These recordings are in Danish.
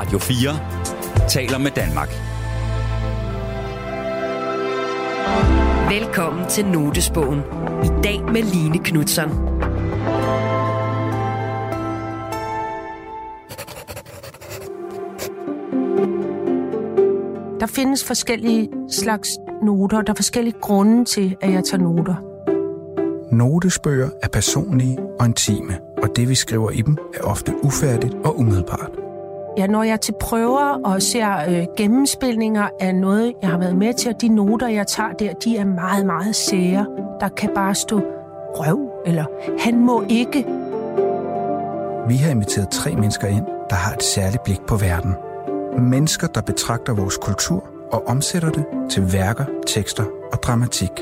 Radio 4 taler med Danmark. Velkommen til Notesbogen. I dag med Line Knudsen. Der findes forskellige slags noter. Der er forskellige grunde til, at jeg tager noter. Notesbøger er personlige og intime, og det vi skriver i dem er ofte ufærdigt og umiddelbart. Ja, når jeg er til prøver og ser øh, gennemspilninger af noget, jeg har været med til, og de noter, jeg tager der, de er meget, meget sære. Der kan bare stå røv, eller han må ikke. Vi har inviteret tre mennesker ind, der har et særligt blik på verden. Mennesker, der betragter vores kultur og omsætter det til værker, tekster og dramatik.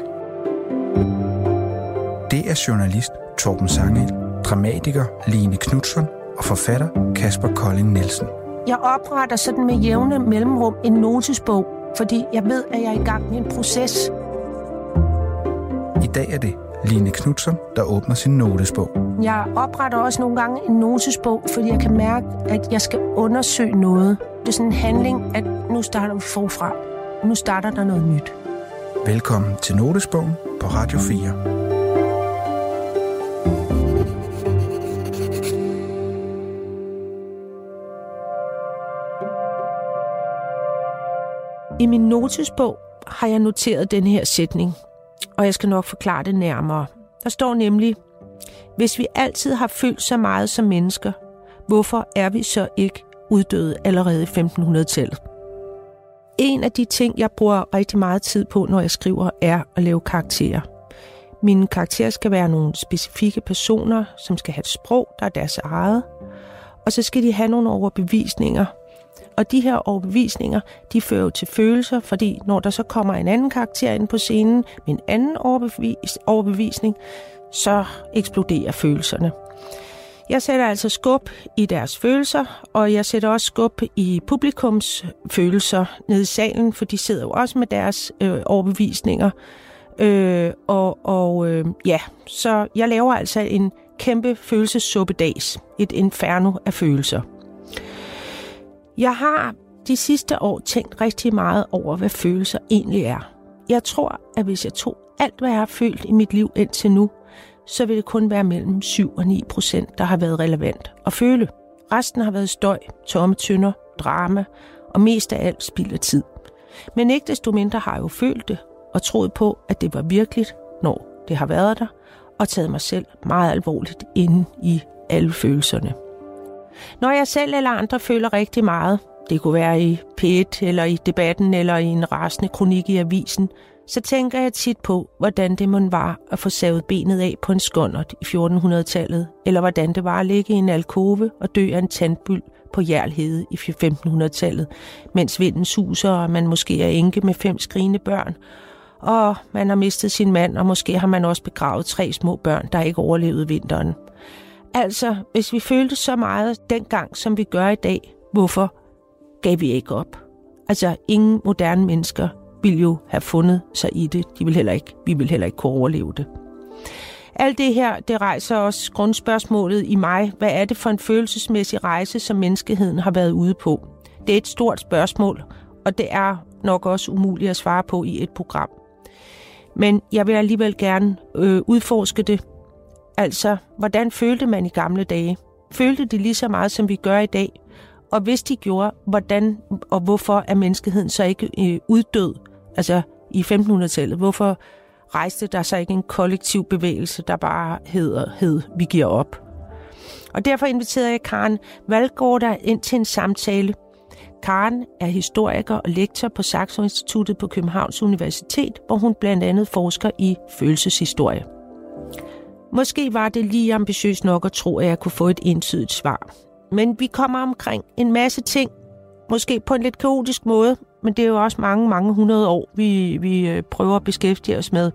Det er journalist Torben Sangel, dramatiker Line Knudsen og forfatter Kasper Kolding Nielsen. Jeg opretter sådan med jævne mellemrum en notesbog, fordi jeg ved, at jeg er i gang med en proces. I dag er det Line Knudsen, der åbner sin notesbog. Jeg opretter også nogle gange en notesbog, fordi jeg kan mærke, at jeg skal undersøge noget. Det er sådan en handling, at nu starter vi forfra. Nu starter der noget nyt. Velkommen til Notesbogen på Radio 4. I min notesbog har jeg noteret den her sætning, og jeg skal nok forklare det nærmere. Der står nemlig, hvis vi altid har følt så meget som mennesker, hvorfor er vi så ikke uddøde allerede i 1500-tallet? En af de ting, jeg bruger rigtig meget tid på, når jeg skriver, er at lave karakterer. Mine karakterer skal være nogle specifikke personer, som skal have et sprog, der er deres eget. Og så skal de have nogle overbevisninger, og de her overbevisninger, de fører jo til følelser, fordi når der så kommer en anden karakter ind på scenen med en anden overbevis, overbevisning, så eksploderer følelserne. Jeg sætter altså skub i deres følelser, og jeg sætter også skub i publikums følelser nede i salen, for de sidder jo også med deres øh, overbevisninger. Øh, og og øh, ja, så jeg laver altså en kæmpe følelsessuppedags, et inferno af følelser. Jeg har de sidste år tænkt rigtig meget over, hvad følelser egentlig er. Jeg tror, at hvis jeg tog alt, hvad jeg har følt i mit liv indtil nu, så vil det kun være mellem 7 og 9 procent, der har været relevant at føle. Resten har været støj, tomme tynder, drama og mest af alt spild af tid. Men ikke desto mindre har jeg jo følt det og troet på, at det var virkeligt, når det har været der, og taget mig selv meget alvorligt inde i alle følelserne. Når jeg selv eller andre føler rigtig meget, det kunne være i P1 eller i debatten eller i en rasende kronik i avisen, så tænker jeg tit på, hvordan det må var at få savet benet af på en skåndert i 1400-tallet, eller hvordan det var at ligge i en alkove og dø af en tandbyld på Jærlhede i 1500-tallet, mens vinden suser, og man måske er enke med fem skrigende børn, og man har mistet sin mand, og måske har man også begravet tre små børn, der ikke overlevede vinteren. Altså, hvis vi følte så meget dengang, som vi gør i dag, hvorfor gav vi ikke op? Altså, ingen moderne mennesker ville jo have fundet sig i det. De vil heller ikke, vi vil heller ikke kunne overleve det. Alt det her, det rejser også grundspørgsmålet i mig. Hvad er det for en følelsesmæssig rejse, som menneskeheden har været ude på? Det er et stort spørgsmål, og det er nok også umuligt at svare på i et program. Men jeg vil alligevel gerne øh, udforske det Altså, hvordan følte man i gamle dage? Følte de lige så meget, som vi gør i dag? Og hvis de gjorde, hvordan og hvorfor er menneskeheden så ikke øh, uddød? Altså i 1500-tallet, hvorfor rejste der så ikke en kollektiv bevægelse, der bare hedder, hed, vi giver op? Og derfor inviterede jeg Karen Valgård ind til en samtale. Karen er historiker og lektor på Saxo Instituttet på Københavns Universitet, hvor hun blandt andet forsker i følelseshistorie. Måske var det lige ambitiøst nok at tro, at jeg kunne få et entydigt svar. Men vi kommer omkring en masse ting, måske på en lidt kaotisk måde, men det er jo også mange, mange hundrede år, vi, vi øh, prøver at beskæftige os med.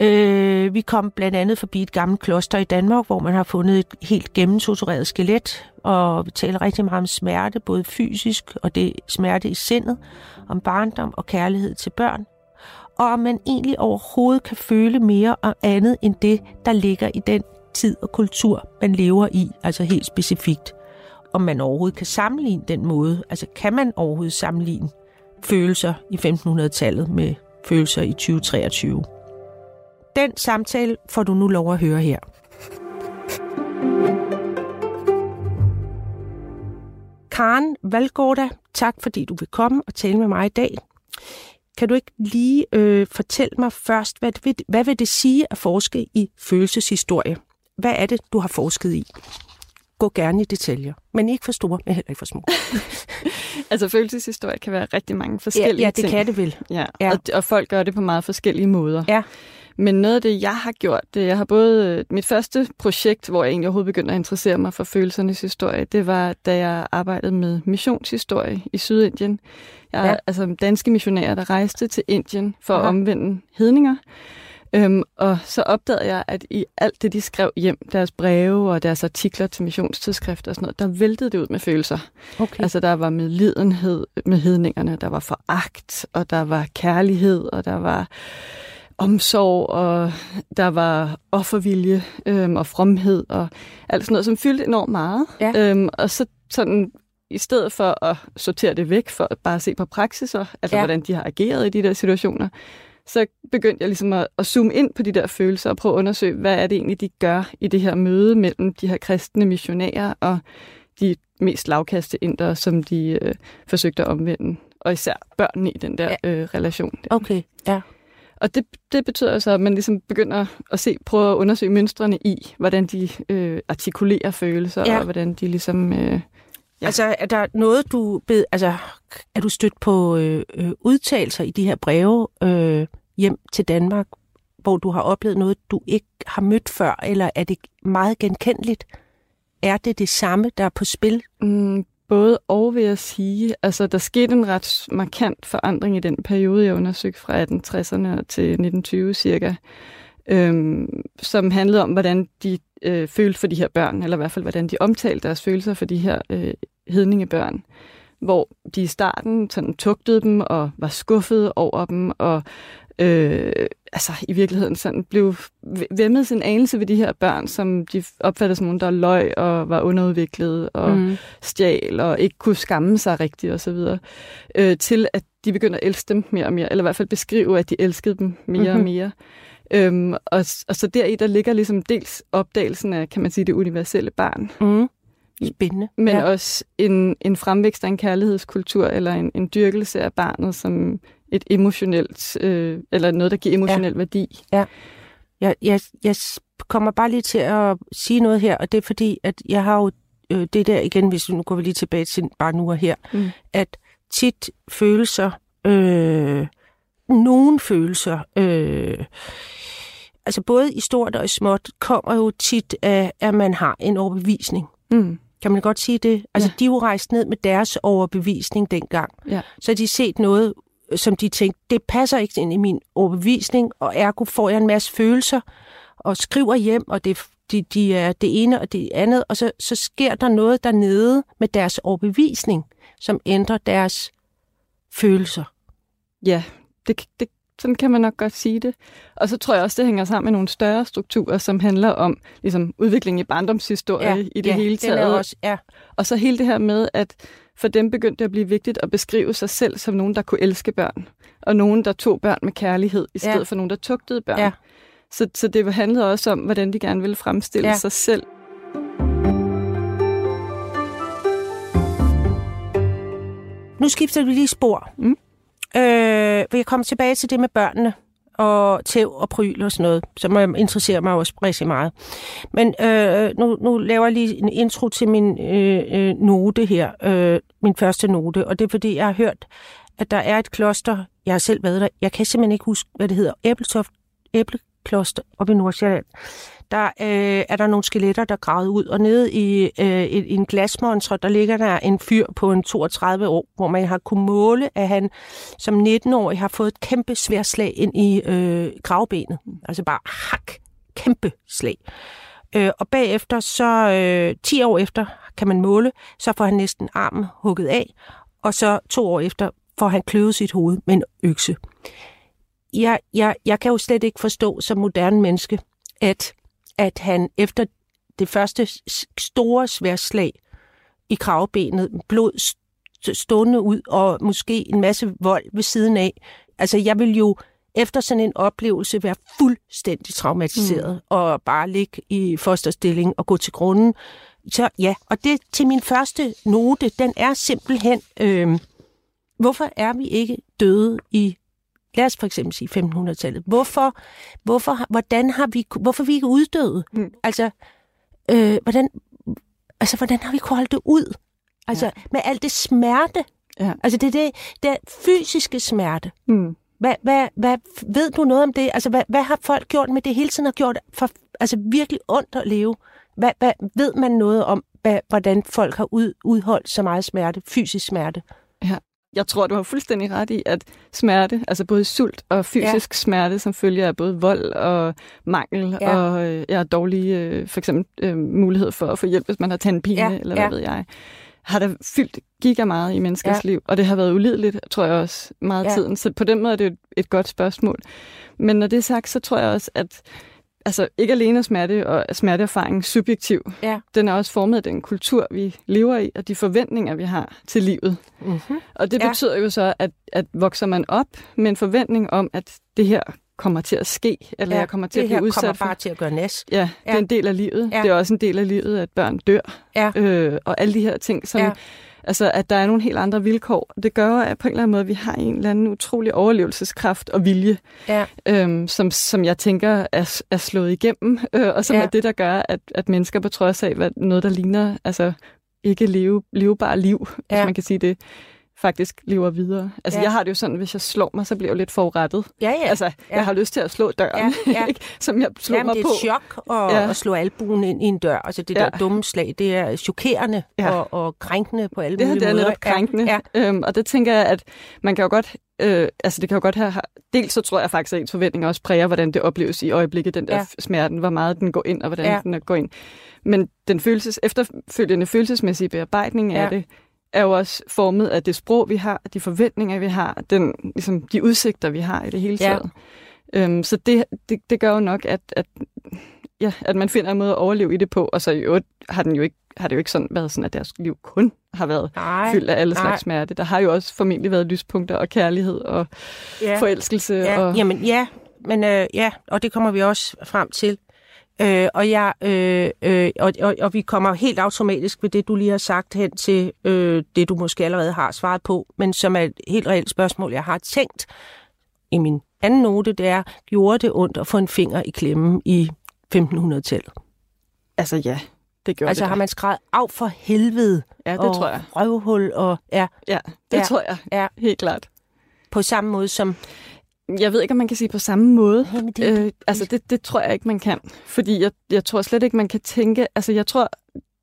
Øh, vi kom blandt andet forbi et gammelt kloster i Danmark, hvor man har fundet et helt gennemtortureret skelet, og vi taler rigtig meget om smerte, både fysisk og det smerte i sindet, om barndom og kærlighed til børn, og om man egentlig overhovedet kan føle mere om andet end det, der ligger i den tid og kultur, man lever i, altså helt specifikt. om man overhovedet kan sammenligne den måde. Altså, kan man overhovedet sammenligne følelser i 1500-tallet med følelser i 2023? Den samtale får du nu lov at høre her. Karen Valgårda, tak fordi du vil komme og tale med mig i dag. Kan du ikke lige øh, fortælle mig først, hvad, vil, hvad vil det sige at forske i følelseshistorie? Hvad er det, du har forsket i? Gå gerne i detaljer, men ikke for store, men heller ikke for små. altså følelseshistorie kan være rigtig mange forskellige ja, ja, det ting. kan det vel. Ja, Ja. Og, og folk gør det på meget forskellige måder. Ja. Men noget af det, jeg har gjort, det jeg har både... øh, Mit første projekt, hvor jeg egentlig overhovedet begyndte at interessere mig for følelsernes historie, det var, da jeg arbejdede med missionshistorie i Sydindien. Jeg Ja. ja. altså danske missionærer, der rejste til Indien for Aha. at omvende hedninger. Øhm, og så opdagede jeg, at i alt det, de skrev hjem, deres breve og deres artikler til missionstidsskrifter og sådan noget, der væltede det ud med følelser. Okay. Altså, der var medlidenhed med hedningerne, der var foragt, og der var kærlighed, og der var omsorg, og der var offervilje øhm, og fromhed, og alt sådan noget, som fyldte enormt meget. Ja. Øhm, og så sådan, i stedet for at sortere det væk, for at bare se på praksiser, altså Ja. ja. hvordan de har ageret i de der situationer, så begyndte jeg ligesom at, at zoome ind på de der følelser og prøve at undersøge, hvad er det egentlig, de gør i det her møde mellem de her kristne missionærer og de mest lavkaste indere, som de øh, forsøgte at omvende, og især børnene i den der øh, relation. Der. Okay, ja. Og det, det betyder jo så, at man ligesom begynder at se, prøve at undersøge mønstrene i, hvordan de øh, artikulerer følelser, Ja. og hvordan de ligesom... Øh, Ja. Altså, er der noget, du bed, altså, er du stødt på øh, øh, udtalelser i de her breve øh, hjem til Danmark, hvor du har oplevet noget, du ikke har mødt før, eller er det meget genkendeligt? Er det det samme, der er på spil? Mm, både og vil jeg sige. Altså, der skete en ret markant forandring i den periode, jeg undersøgte fra 1860'erne til 1920 cirka, øhm, som handlede om, hvordan de øh, følte for de her børn, eller i hvert fald, hvordan de omtalte deres følelser for de her øh, hedningebørn. Hvor de i starten sådan tugtede dem og var skuffede over dem, og øh, altså i virkeligheden sådan blev vemmet sin anelse ved de her børn, som de opfattede som nogen, der løg og var underudviklede og mm. stjal og ikke kunne skamme sig rigtigt osv., øh, til at de begyndte at elske dem mere og mere, eller i hvert fald beskrive, at de elskede dem mere mm-hmm. og mere. Øhm, og, og så deri, der ligger ligesom dels opdagelsen af, kan man sige, det universelle barn, Mm. Spændende. men ja. ja. også en, en fremvækst af en kærlighedskultur, eller en, en dyrkelse af barnet som et emotionelt, øh, eller noget, der giver emotionel ja. værdi. Jeg, jeg, jeg s- kommer bare lige til at sige noget her, og det er fordi, at jeg har jo øh, det der igen, hvis nu går vi lige tilbage til bare nu og her, Mm. at tit følelser, øh, nogle følelser, øh, altså både i stort og i småt, kommer jo tit af, at man har en overbevisning. Mm. Kan man godt sige det? Altså, Ja. de er jo rejst ned med deres overbevisning dengang. Ja. Så de set noget, som de tænkte, det passer ikke ind i min overbevisning, og ergo får jeg en masse følelser, og skriver hjem, og det, de, de er det ene og det andet, og så, så sker der noget dernede med deres overbevisning, som ændrer deres følelser. Ja, det, det, sådan kan man nok godt sige det. Og så tror jeg også, det hænger sammen med nogle større strukturer, som handler om ligesom, udviklingen i barndomshistorie i det hele Den er taget. også, ja, Og så hele det her med, at for dem begyndte det at blive vigtigt at beskrive sig selv som nogen, der kunne elske børn. Og nogen, der tog børn med kærlighed, i stedet Ja. for nogen, der tugtede børn. Ja. Så, så det handlede også om, hvordan de gerne ville fremstille Ja. ja. sig selv. Nu skifter vi lige spor. Mm. Øh, vil jeg komme tilbage til det med børnene og tæv og pryl og sådan noget, som jeg interesserer mig også rigtig meget. Men øh, nu, nu laver jeg lige en intro til min øh, øh, note her, øh, min første note, og det er fordi, jeg har hørt, at der er et kloster, jeg har selv været der, jeg kan simpelthen ikke huske, hvad det hedder, Æbletoft, Æblekloster oppe i Nordsjælland. Der øh, er der nogle skeletter, der er gravet ud, og nede i, øh, i, i en glasmontre, der ligger der en fyr på en 32 år, hvor man har kunnet måle, at han som 19-årig har fået et kæmpe sværslag ind i øh, gravbenet. Altså bare hak, kæmpe slag. Øh, og bagefter, så øh, 10 år efter, kan man måle, så får han næsten armen hugget af, og så to år efter får han kløvet sit hoved med en økse. Jeg, jeg, jeg kan jo slet ikke forstå som moderne menneske, at, at han efter det første store sværslag i kravbenet, blod st- stående ud, og måske en masse vold ved siden af. Altså, jeg vil jo efter sådan en oplevelse være fuldstændig traumatiseret, mm. og bare ligge i fosterstilling og gå til grunden. Så ja, og det til min første note, den er simpelthen, øh, hvorfor er vi ikke døde i lad os for eksempel sige 1500-tallet. Hvorfor, hvorfor, hvordan har vi, hvorfor vi ikke uddøde? Mm. Altså, øh, hvordan, altså, hvordan har vi kunnet holde det ud? Altså, ja. med alt det smerte. Ja. Altså, det er det, det er fysiske smerte. Mm. Hvad, hvad, hvad, ved du noget om det? Altså, hvad, hvad har folk gjort med det hele tiden har gjort for altså, virkelig ondt at leve? Hvad, hvad, ved man noget om, hvad, hvordan folk har ud, udholdt så meget smerte, fysisk smerte? Ja. Jeg tror, du har fuldstændig ret i, at smerte, altså både sult og fysisk ja. smerte, som følger af både vold og mangel ja. og øh, ja, dårlige øh, for eksempel øh, mulighed for at få hjælp, hvis man har tandpine, ja. eller hvad ja. ved jeg, har der fyldt giga meget i menneskers ja. liv, og det har været ulideligt, tror jeg også, meget ja. tiden. Så på den måde er det et, et godt spørgsmål. Men når det er sagt, så tror jeg også, at altså ikke alene smerte og smerteerfaring subjektiv. Ja. Den er også formet af den kultur, vi lever i, og de forventninger, vi har til livet. Mm-hmm. Og det betyder ja. jo så, at, at vokser man op med en forventning om, at det her kommer til at ske, eller ja, jeg kommer til at blive udsat kommer bare til at gøre næs. Ja, ja, det er en del af livet. Ja. Det er også en del af livet, at børn dør. Ja. Øh, og alle de her ting, som... Ja. Altså, at der er nogle helt andre vilkår. Det gør, at på en eller anden måde, vi har en eller anden utrolig overlevelseskraft og vilje, ja. øhm, som, som jeg tænker er, er slået igennem, øh, og som ja. er det, der gør, at, at mennesker på trods af hvad, noget, der ligner altså, ikke leve, levebare liv, ja. hvis man kan sige det, faktisk lever videre. Altså, ja. jeg har det jo sådan, hvis jeg slår mig, så bliver jeg jo lidt forurettet. Ja, ja. Altså, ja. jeg har lyst til at slå døren, ja, ja. ikke? som jeg slår Jamen, mig det er på. et chok at, ja. at slå albuen ind i en dør. Altså, det der Ja. dumme slag, det er chokerende Ja. og, og krænkende på alle Det her mulige det er måder. netop krænkende. Ja, Øhm, og det tænker jeg, at man kan jo godt, øh, altså det kan jo godt have, dels så tror jeg faktisk, at ens forventninger også præger, hvordan det opleves i øjeblikket, den der Ja. ja. smerten, hvor meget den går ind, og hvordan Ja. ja. den går ind. Men den følelses, efterfølgende følelsesmæssige bearbejdning af Ja. det, er jo også formet af det sprog, vi har, de forventninger, vi har, den, ligesom, de udsigter, vi har i det hele Ja. taget. Øhm, så det, det, det gør jo nok, at, at, ja, at man finder en måde at overleve i det på, og så i øvrigt har, den jo ikke, har det jo ikke sådan været sådan, at deres liv kun har været Nej, fyldt af alle nej. slags smerte. Der har jo også formentlig været lyspunkter og kærlighed og ja. ja. forelskelse. Ja, og, jamen ja, men øh, ja, og det kommer vi også frem til. Øh, og, jeg, øh, øh, og, og, og vi kommer helt automatisk ved det, du lige har sagt hen til øh, det, du måske allerede har svaret på, men som er et helt reelt spørgsmål, jeg har tænkt i min anden note, det er, gjorde det ondt at få en finger i klemmen i 1500-tallet? Altså ja, det gjorde Altså det har da. man skrevet af for helvede Ja, det og tror jeg. røvhul og ja, Ja, det ja. tror jeg. Ja. Helt klart. på samme måde som... Jeg ved ikke, om man kan sige på samme måde. Jamen, det- øh, altså, det, det tror jeg ikke, man kan. Fordi jeg, jeg tror slet ikke, man kan tænke... Altså, jeg tror,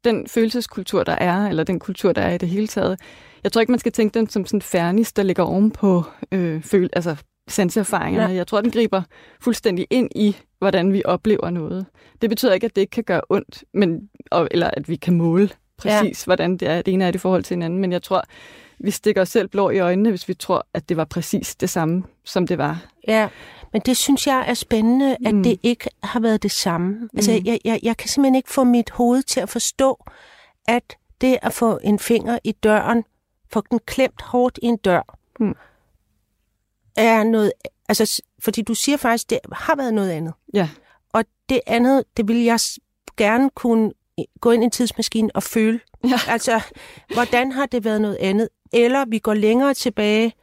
den følelseskultur, der er, eller den kultur, der er i det hele taget, jeg tror ikke, man skal tænke den som sådan fernis, der ligger oven på øh, føl, altså, sanseerfaringerne. Nej. Jeg tror, den griber fuldstændig ind i, hvordan vi oplever noget. Det betyder ikke, at det ikke kan gøre ondt, men, og, eller at vi kan måle præcis, ja. hvordan det er, det ene er det i forhold til hinanden. Men jeg tror, vi stikker os selv blå i øjnene, hvis vi tror, at det var præcis det samme, som det var. Ja, men det synes jeg er spændende, at Mm. det ikke har været det samme. Mm. Altså, jeg, jeg, jeg kan simpelthen ikke få mit hoved til at forstå, at det at få en finger i døren, få den klemt hårdt i en dør, Mm. er noget... Altså, fordi du siger faktisk, det har været noget andet. Ja. Og det andet, det vil jeg gerne kunne gå ind i en tidsmaskine og føle. Ja. Altså, hvordan har det været noget andet? Eller vi går længere tilbage,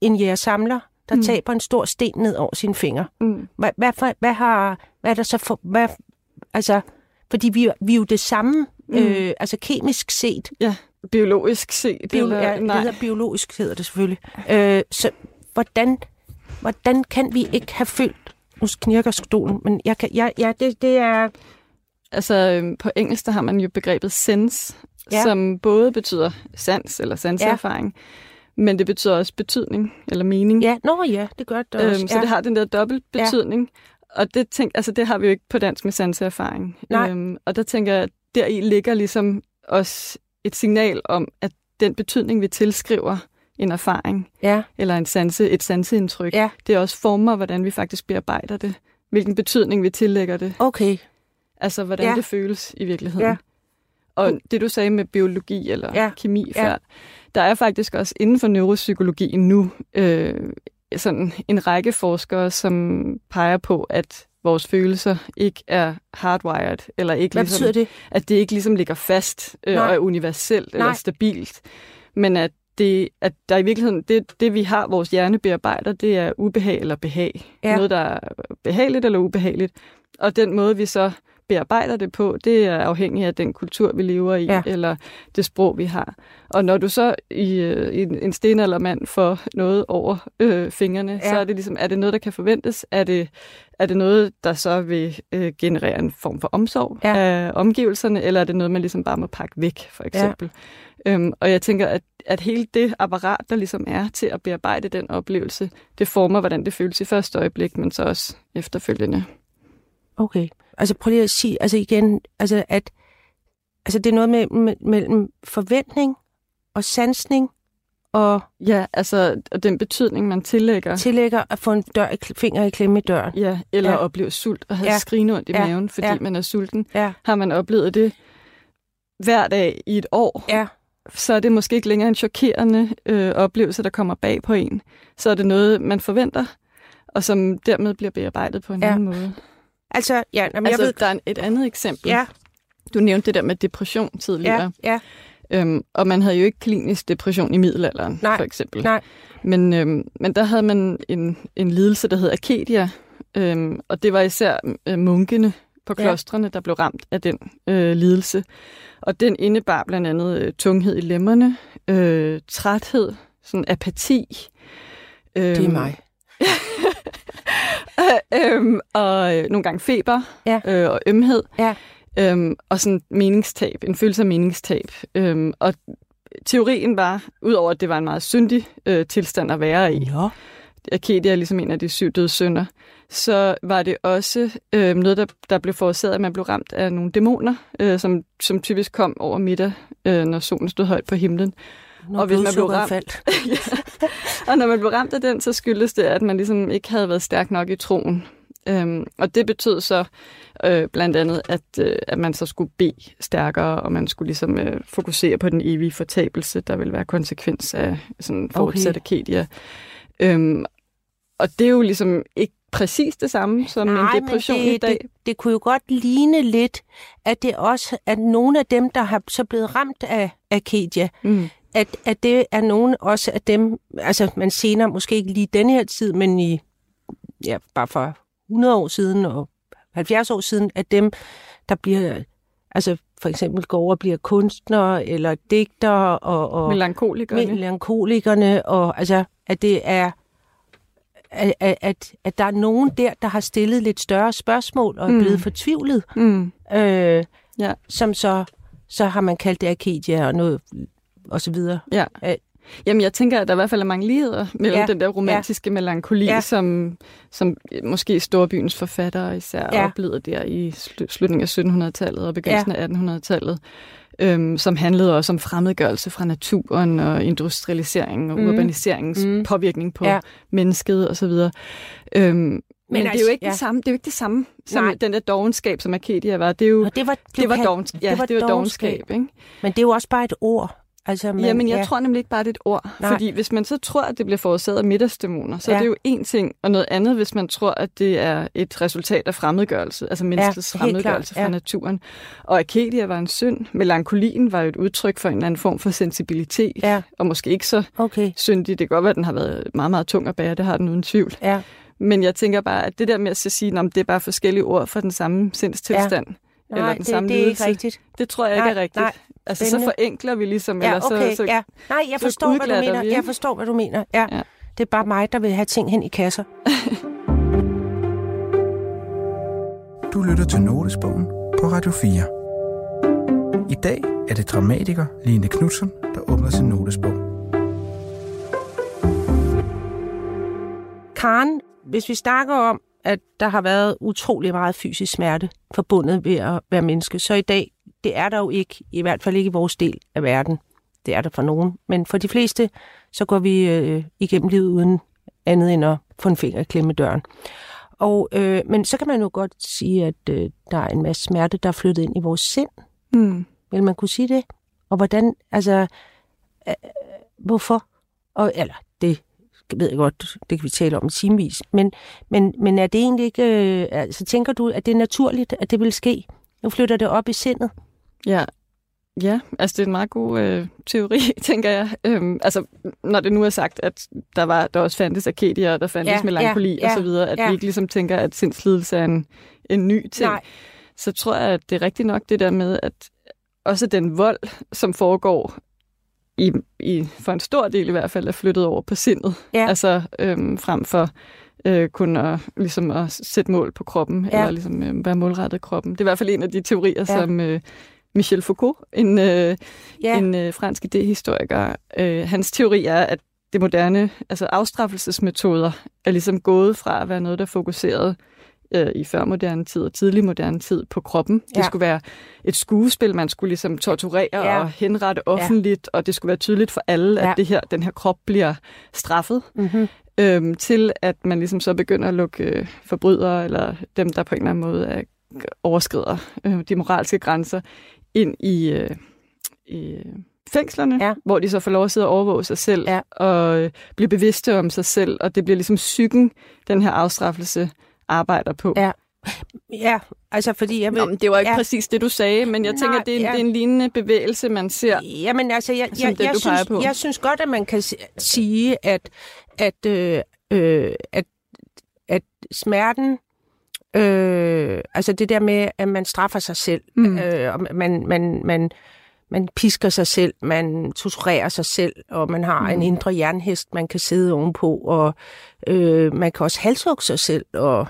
en jægersamler, der mm. Taber en stor sten ned over sine fingre. Mm. Hvad, hvad, hvad har... Hvad er der så for... Hvad, altså, fordi vi, vi er jo det samme, mm. øh, altså kemisk set. Ja, biologisk set. Bio, eller, ja, det nej. hedder biologisk, hedder det selvfølgelig. Øh, så hvordan, hvordan kan vi ikke have følt... Nu knirker stolen, men jeg kan, ja, ja, det, det er... Altså, øhm, på engelsk, der har man jo begrebet sense, Ja. som både betyder sans eller sanserfaring, ja. men det betyder også betydning eller mening. Ja, nå ja, det gør det også. øhm, så ja. det har den der dobbelt betydning. Ja. Og det, tænk, altså, det har vi jo ikke på dansk med sanserfaring. Nej. Øhm, og der tænker jeg, at deri ligger ligesom også et signal om, at den betydning, vi tilskriver en erfaring, ja, eller en sanse, et sanseindtryk, Ja. det også former, hvordan vi faktisk bearbejder det. Hvilken betydning vi tillægger det. okay. Altså, hvordan ja. det føles i virkeligheden. Ja. Og det, du sagde med biologi eller Ja. ja. kemi Ja. før, der er faktisk også inden for neuropsykologien nu øh, sådan en række forskere, som peger på, at vores følelser ikke er hardwired, eller ikke Hvad ligesom, det? at det ikke ligesom ligger fast øh, Nej. og er universelt eller Nej. stabilt, men at det, at der i virkeligheden, det, det vi har, vores hjerne bearbejder, det er ubehag eller behag. Ja. Noget, der er behageligt eller ubehageligt. Og den måde, vi så bearbejder det på, det er afhængigt af den kultur, vi lever i, Ja. eller det sprog, vi har. Og når du så i, øh, i en, en stenaldermand får noget over øh, fingrene, ja. så er det ligesom, er det noget, der kan forventes? Er det, er det noget, der så vil øh, generere en form for omsorg Ja. af omgivelserne, eller er det noget, man ligesom bare må pakke væk, for eksempel? Ja. Øhm, og jeg tænker, at, at hele det apparat, der ligesom er til at bearbejde den oplevelse, det former, hvordan det føles i første øjeblik, men så også efterfølgende. Okay. Altså prøv lige at sige, altså igen, altså at altså det er noget med, med, mellem forventning og sansning og Ja, altså og den betydning, man tillægger. tillægger at få en dør, finger i klemme i døren. Ja, eller Ja. opleve sult og have Ja. ondt i Ja. maven, fordi Ja. man er sulten. Ja. Har man oplevet det hver dag i et år, Ja. så er det måske ikke længere en chokerende øh, oplevelse, der kommer bag på en. Så er det noget, man forventer, og som dermed bliver bearbejdet på en ja. anden måde. Altså, ja, jamen, altså, jeg ved... der er et andet eksempel. Ja, Du nævnte det der med depression tidligere. ja, ja, Øhm, og man havde jo ikke klinisk depression i middelalderen, Nej, for eksempel. nej. Men, øhm, men der havde man en, en lidelse, der hed Acadia, øhm, og det var især øh, munkene på Ja. klostrene, der blev ramt af den øh, lidelse. Og den indebar blandt andet øh, tunghed i lemmerne, øh, træthed, sådan apati. Øhm, det er mig. øhm, og øh, nogle gange feber Ja. øh, og ømhed. Ja. Øhm, og sådan meningstab, en følelse af meningstab. Øhm, og teorien var, udover at det var en meget syndig øh, tilstand at være i, Nå. Acadia er ligesom en af de syv døde sønder, så var det også øh, noget, der, der blev forårsaget, at man blev ramt af nogle dæmoner, øh, som, som typisk kom over middag, øh, når solen stod højt på himlen. Når Og hvis man blev ramt- faldt. Og når man blev ramt af den, så skyldes det, at man ligesom ikke havde været stærk nok i troen. Øhm, og det betød så øh, blandt andet, at, øh, at man så skulle bede stærkere, og man skulle ligesom øh, fokusere på den evige fortabelse, der vil være konsekvens af sådan fortsat okay. Acadia. Øhm, og det er jo ligesom ikke præcis det samme som Nej, en depression det, i dag. Det, det kunne jo godt ligne lidt, at det også at nogle af dem, der har så blevet ramt af Acadia, Mm. At, at det er nogle også af dem, altså man senere, måske ikke lige denne her tid, men i, ja, bare for 100 år siden og 70 år siden, at dem, der bliver, altså for eksempel går over og bliver kunstnere eller digtere og, og Melankolikerne. melankolikerne, og altså, at det er, at, at, at, at der er nogen der, der har stillet lidt større spørgsmål og er Mm. blevet fortvivlet, Mm. øh, Ja. som så, så har man kaldt det Arcadia og noget, og så videre. Ja. Øh. Jamen, jeg tænker, at der i hvert fald er mange ligheder mellem Ja, den der romantiske ja. melankoli, Ja. som, som måske storbyens forfattere især Ja. oplevede der i slu- slutningen af 1700-tallet og begyndelsen ja. af 1800-tallet, øhm, som handlede også om fremmedgørelse fra naturen og industrialisering og Mm. urbaniseringens Mm. påvirkning på Ja. mennesket osv. Øhm, men men det er altså, jo ikke ja. det samme, det er jo ikke det samme som Nej. den der dogenskab, som Arcadia var. Det er jo det var, det var, kaldt- dovens, ja, det var, det var dogenskab, ikke? Men det er jo også bare et ord. Altså, Men, Jamen, jeg ja. tror nemlig ikke bare, det er et ord. Nej. Fordi hvis man så tror, at det bliver forårsaget af middagsdæmoner, så Ja. ja. er det jo én ting, og noget andet, hvis man tror, at det er et resultat af fremmedgørelse, altså menneskets helt fremmedgørelse klart, ja. fra naturen. Og Acadia var en synd. Melankolien var jo et udtryk for en eller anden form for sensibilitet, Ja, og måske ikke så okay. syndig. Det kan godt være, at den har været meget, meget tung at bære, det har den uden tvivl. Ja. Men jeg tænker bare, at det der med at sige, at det er bare forskellige ord for den samme sindstilstand, ja. Eller Nej, den det, samme det er ikke rigtigt. det tror jeg ikke Nej, er rigtigt. nej. altså, så forenkler vi ligesom, Ja, eller okay, så, så ja. Nej, jeg forstår, hvad du mener. vi, ikke? Jeg forstår, hvad du mener. Ja. Ja. Det er bare mig, der vil have ting hen i kasser. Du lytter til Notesbogen på Radio 4. I dag er det dramatiker Line Knudsen, der åbner sin notesbog. Karen, hvis vi snakker om, at der har været utrolig meget fysisk smerte forbundet ved at være menneske, så i dag, det er der jo ikke, i hvert fald ikke i vores del af verden. Det er der for nogen. Men for de fleste, så går vi øh, igennem livet uden andet end at få en finger klemme døren. Og, øh, men så kan man jo godt sige, at øh, der er en masse smerte, der er flyttet ind i vores sind. Mm. Vil man kunne sige det? Og hvordan, altså, øh, hvorfor? Og, eller, det ved jeg godt, det kan vi tale om timevis. Men, men, men er det egentlig ikke, øh, altså tænker du, at det er naturligt, at det vil ske? Nu flytter det op i sindet. Ja, Ja, altså det er en meget god øh, teori, tænker jeg. Øhm, altså, når det nu er sagt, at der var der også fandtes arkadia, og der fandtes ja, melankoli ja, og så videre, at ja. vi ikke ligesom tænker, at sindslidelse er en, en ny ting, Nej. så tror jeg, at det er rigtigt nok det der med, at også den vold, som foregår i, i, for en stor del i hvert fald, er flyttet over på sindet. Ja. Altså øhm, frem for øh, kun at, ligesom at sætte mål på kroppen, ja. eller ligesom øh, være målrettet kroppen. Det er i hvert fald en af de teorier, ja. som øh, Michel Foucault, en, øh, ja. en øh, fransk idehistoriker, øh, hans teori er, at det moderne, altså afstraffelsesmetoder, er ligesom gået fra at være noget, der fokuserede øh, i førmoderne tid og tidlig moderne tid på kroppen. Ja. Det skulle være et skuespil, man skulle ligesom torturere ja. og henrette offentligt, ja. og det skulle være tydeligt for alle, ja. at det her, den her krop bliver straffet. Mm-hmm. Øhm, til at man ligesom så begynder at lukke øh, forbrydere, eller dem, der på en eller anden måde er, overskrider øh, de moralske grænser, ind i, øh, i fængslerne, ja. hvor de så får lov at sidde og overvåge sig selv, ja. og øh, blive bevidste om sig selv, og det bliver ligesom psyken, den her afstraffelse arbejder på. Ja. Ja, altså fordi jeg vil... Nå, men det var ikke ja. præcis det, du sagde, men jeg tænker, Nej, det, er, ja. det er en lignende bevægelse, man ser, Jamen altså, jeg, jeg, den, jeg, synes, på. jeg synes godt, at man kan sige, at, at, øh, øh, at, at smerten Øh, altså det der med, at man straffer sig selv, mm. øh, og man, man, man, man pisker sig selv, man torturerer sig selv, og man har mm. en indre jernhest, man kan sidde ovenpå, og øh, man kan også halshugge sig selv, og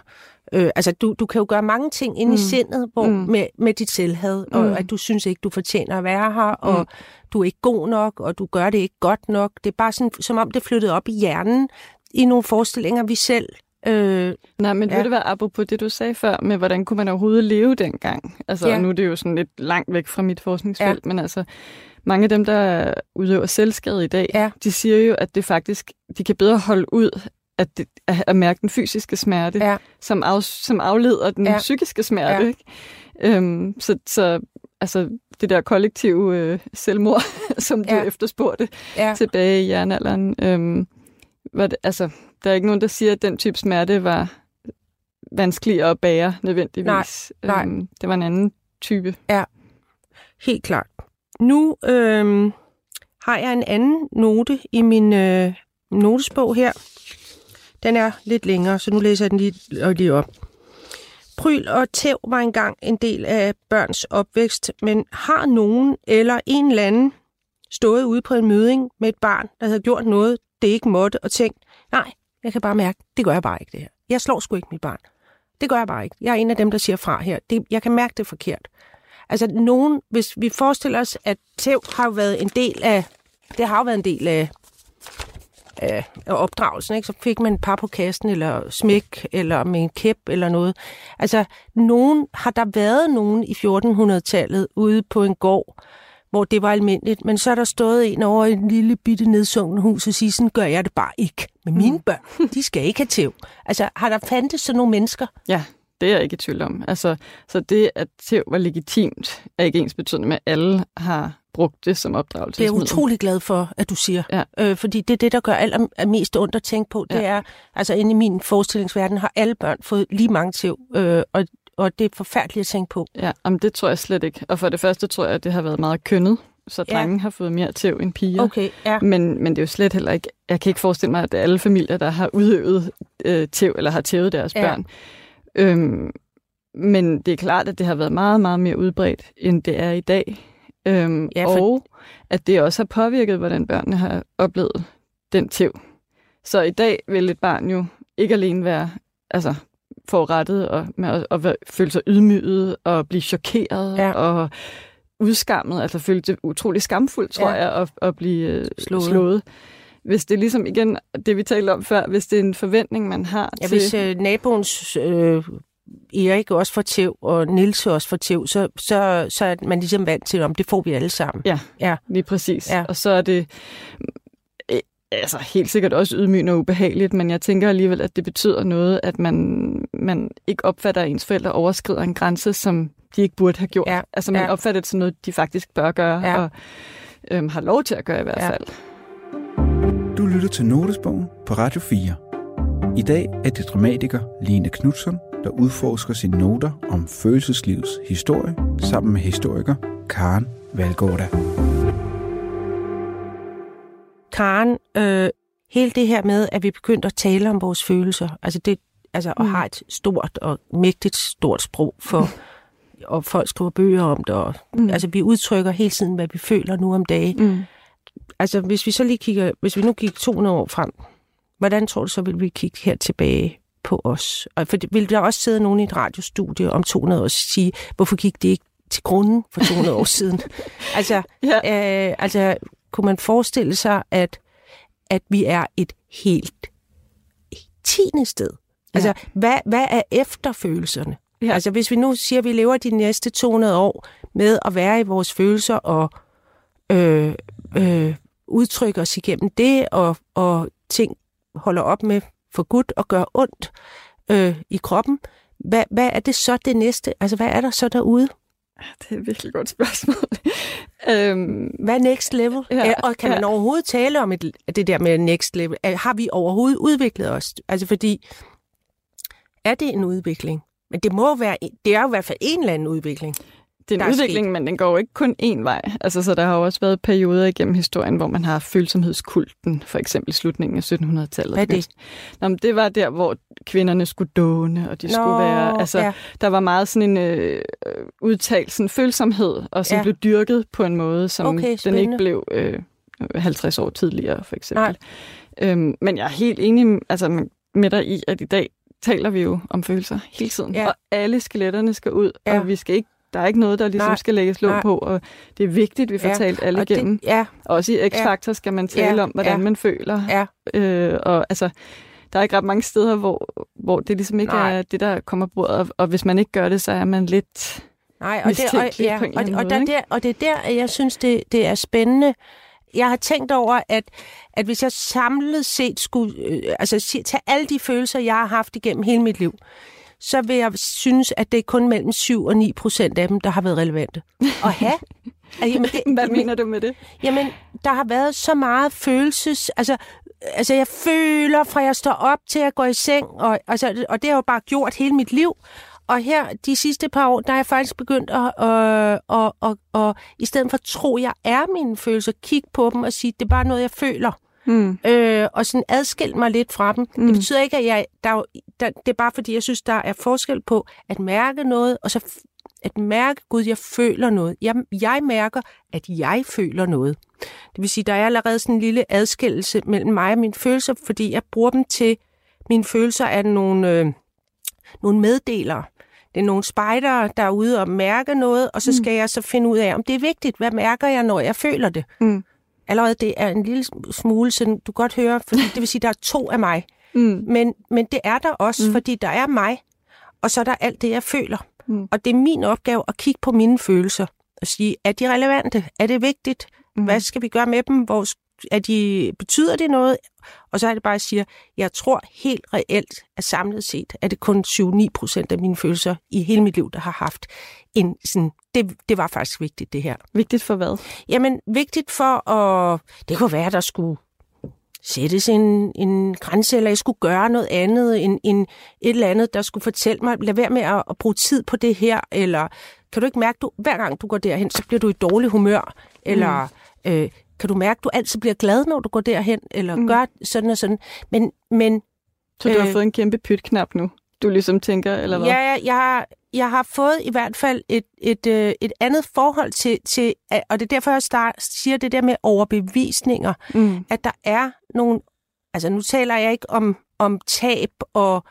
øh, altså du, du kan jo gøre mange ting ind mm. i sindet hvor, mm. med, med dit selvhed, og mm. at du synes ikke, du fortjener at være her, og mm. du er ikke god nok, og du gør det ikke godt nok. Det er bare sådan, som om det flyttede op i hjernen i nogle forestillinger, vi selv Øh, Nej, men ja. vil det være apropos det, du sagde før, med hvordan kunne man overhovedet leve dengang? Altså, ja. nu er det jo sådan lidt langt væk fra mit forskningsfelt, ja. men altså, mange af dem, der udøver selvskade i dag, ja. de siger jo, at det faktisk, de kan bedre holde ud at, det, at mærke den fysiske smerte, ja. som, af, som afleder den ja. psykiske smerte. Ja. Ikke? Øhm, så, så altså, det der kollektive øh, selvmord, som du ja. efterspurgte ja. tilbage i jernalderen, øhm, var det, altså, der er ikke nogen, der siger, at den type smerte var vanskelig at bære nødvendigvis. Nej, nej. Øhm, det var en anden type. Ja, helt klart. Nu øhm, har jeg en anden note i min øh, notesbog her. Den er lidt længere, så nu læser jeg den lige, lige op. Pryl og tæv var engang en del af børns opvækst, men har nogen eller en eller anden stået ude på en møding med et barn, der havde gjort noget, det ikke måtte, og tænkt, nej, jeg kan bare mærke, det gør jeg bare ikke det her. Jeg slår sgu ikke mit barn. Det gør jeg bare ikke. Jeg er en af dem, der siger fra her. Det, jeg kan mærke det forkert. Altså nogen, hvis vi forestiller os, at tæv har jo været en del af, det har jo været en del af, af, opdragelsen, ikke? så fik man et par på kassen, eller smæk, eller med en kæp, eller noget. Altså, nogen, har der været nogen i 1400-tallet ude på en gård, hvor det var almindeligt, men så er der stået en over en lille bitte nedsunken hus og siger, sådan gør jeg det bare ikke. Men mine mm. børn, de skal ikke have tæv. Altså, har der fandtes sådan nogle mennesker? Ja, det er jeg ikke i tvivl om. Altså, så det, at tæv var legitimt, er ikke ens betydende med, at alle har brugt det som opdragelse. Det er jeg utrolig glad for, at du siger. Ja. Øh, fordi det er det, der gør allermest ondt at tænke på. Det ja. er, altså inde i min forestillingsverden har alle børn fået lige mange tæv, øh, og og det er forfærdeligt at tænke på. Ja, om det tror jeg slet ikke. Og for det første tror jeg, at det har været meget kønnet, så drenge ja. har fået mere tæv end piger. Okay, ja. men, men det er jo slet heller ikke... Jeg kan ikke forestille mig, at det er alle familier, der har udøvet øh, tæv, eller har tævet deres ja. børn. Øhm, men det er klart, at det har været meget, meget mere udbredt, end det er i dag. Øhm, ja, for... Og at det også har påvirket, hvordan børnene har oplevet den tæv. Så i dag vil et barn jo ikke alene være altså, forurettet og med at, at føle sig ydmyget og blive chokeret ja. og udskammet, altså føle det utrolig skamfuldt, tror ja. jeg, at, at blive øh, slået. slået. Hvis det er ligesom, igen, det vi talte om før, hvis det er en forventning, man har ja, til... hvis øh, naboens øh, Erik også får tæv, og Nils også får tæv, så, så, så er man ligesom vant til, om det får vi alle sammen. Ja, ja. lige præcis. Ja. Og så er det altså helt sikkert også ydmygende og ubehageligt, men jeg tænker alligevel, at det betyder noget, at man, man ikke opfatter, at ens forældre overskrider en grænse, som de ikke burde have gjort. Ja, Altså man ja. opfatter det som noget, de faktisk bør gøre, Ja. og øhm, har lov til at gøre i hvert Ja. fald. Du lytter til Notesbogen på Radio 4. I dag er det dramatiker Line Knudsen, der udforsker sine noter om følelseslivets historie sammen med historiker Karen Valgårda. Karen, øh, hele det her med, at vi begyndte at tale om vores følelser, altså det, altså og Mm. har et stort og mægtigt stort sprog for, og folk skriver bøger om det, og Mm. altså vi udtrykker hele tiden, hvad vi føler nu om dagen. Mm. Altså hvis vi så lige kigger, hvis vi nu kigger 200 år frem, hvordan tror du så, vil vi kigge her tilbage på os? Og for vil der også sidde nogen i et radiostudie om 200 år og sige, hvorfor gik det ikke til grunden for 200 år siden? Altså, Ja. øh, altså, kunne man forestille sig, at, at vi er et helt tiende sted? Altså, hvad, hvad er efterfølelserne? Ja. Altså, hvis vi nu siger, at vi lever de næste 200 år med at være i vores følelser og øh, øh, udtrykke os igennem det, og, og ting holder op med for godt og gør ondt øh, i kroppen, hvad, hvad er det så det næste? Altså, hvad er der så derude? Det er et virkelig godt spørgsmål. øhm, Hvad er next level? Ja, og kan man ja. overhovedet tale om et, det der med next level? Har vi overhovedet udviklet os? Altså fordi, er det en udvikling? Men det må være, det er jo i hvert fald en eller anden udvikling. Det er der en er udvikling, sket. men den går jo ikke kun én vej. Altså, så der har jo også været perioder igennem historien, hvor man har følsomhedskulten, for eksempel i slutningen af 1700-tallet. Hvad er det? Nå, men det var der, hvor kvinderne skulle dåne, og de skulle være... Altså, ja. Der var meget sådan en øh, øh, udtalt sådan følsomhed, og som Ja. blev dyrket på en måde, som Okay, den ikke blev øh, 50 år tidligere, for eksempel. Øhm, men jeg er helt enig altså, med- med dig i, at i dag taler vi jo om følelser hele tiden, Ja. og alle skeletterne skal ud, Ja. og vi skal ikke der er ikke noget, der ligesom Nej. skal lægges låg på, og det er vigtigt, at vi får Ja. talt alle Og igennem. det, ja, Også i X-Factor skal man tale Ja. om, hvordan Ja. man føler. ja, Øh, og altså, der er ikke ret mange steder, hvor, hvor det ligesom ikke Nej. er det, der kommer på bordet. Og, og hvis man ikke gør det, så er man lidt... Nej, og det, og, ja, og, og, der, der, og det er der, jeg synes, det, det er spændende. Jeg har tænkt over, at, at hvis jeg samlet set skulle øh, altså, tage alle de følelser, jeg har haft igennem hele mit liv, så vil jeg synes, at det er kun mellem 7 og 9 procent af dem, der har været relevante. At have. Jamen, det, Hvad mener du med det? Jamen, der har været så meget følelses... Altså, altså jeg føler, fra jeg står op til at gå i seng, og, altså, og det har jeg jo bare gjort hele mit liv. Og her, de sidste par år, der er jeg faktisk begyndt at, øh, og, og, og, i stedet for at tro, jeg er mine følelser, kigge på dem og sige, det er bare noget, jeg føler. Hmm. Øh, og sådan adskille mig lidt fra dem. Mm. Det betyder ikke, at jeg... Der, er der, det er bare fordi, jeg synes, der er forskel på at mærke noget, og så at mærke, gud, jeg føler noget. Jeg, jeg mærker, at jeg føler noget. Det vil sige, der er allerede sådan en lille adskillelse mellem mig og mine følelser, fordi jeg bruger dem til... Mine følelser er nogle, øh, nogle meddelere. Det er nogle spejdere, der er ude og mærke noget, og så skal jeg så finde ud af, om det er vigtigt. Hvad mærker jeg, når jeg føler det? Mm. Allerede det er en lille smule, sådan, du godt høre, fordi det vil sige, der er to af mig. Mm. Men, men det er der også, mm. fordi der er mig, og så er der alt det, jeg føler. Mm. Og det er min opgave at kigge på mine følelser og sige, er de relevante? Er det vigtigt? Mm. Hvad skal vi gøre med dem? Hvor, er de, betyder det noget? Og så er det bare, at jeg siger, jeg tror helt reelt, at samlet set, er det kun 7-9 procent af mine følelser i hele mit liv, der har haft en sådan, det, det var faktisk vigtigt, det her. Vigtigt for hvad? Jamen, vigtigt for at... Det kunne være, der skulle sættes en, en grænse, eller jeg skulle gøre noget andet, en, en, et eller andet, der skulle fortælle mig, lad være med at, at bruge tid på det her, eller kan du ikke mærke, du hver gang du går derhen, så bliver du i dårlig humør, eller mm. øh, kan du mærke, du altid bliver glad, når du går derhen, eller mm. gør sådan og sådan. Men, men Så du har Øh. fået en kæmpe pytknap nu, du ligesom tænker, eller hvad? Ja, jeg, jeg, har- jeg har fået i hvert fald et, et, øh, et andet forhold til, til, og det er derfor, jeg start, siger det der med overbevisninger, Mm. at der er nogle, altså nu taler jeg ikke om, om tab og,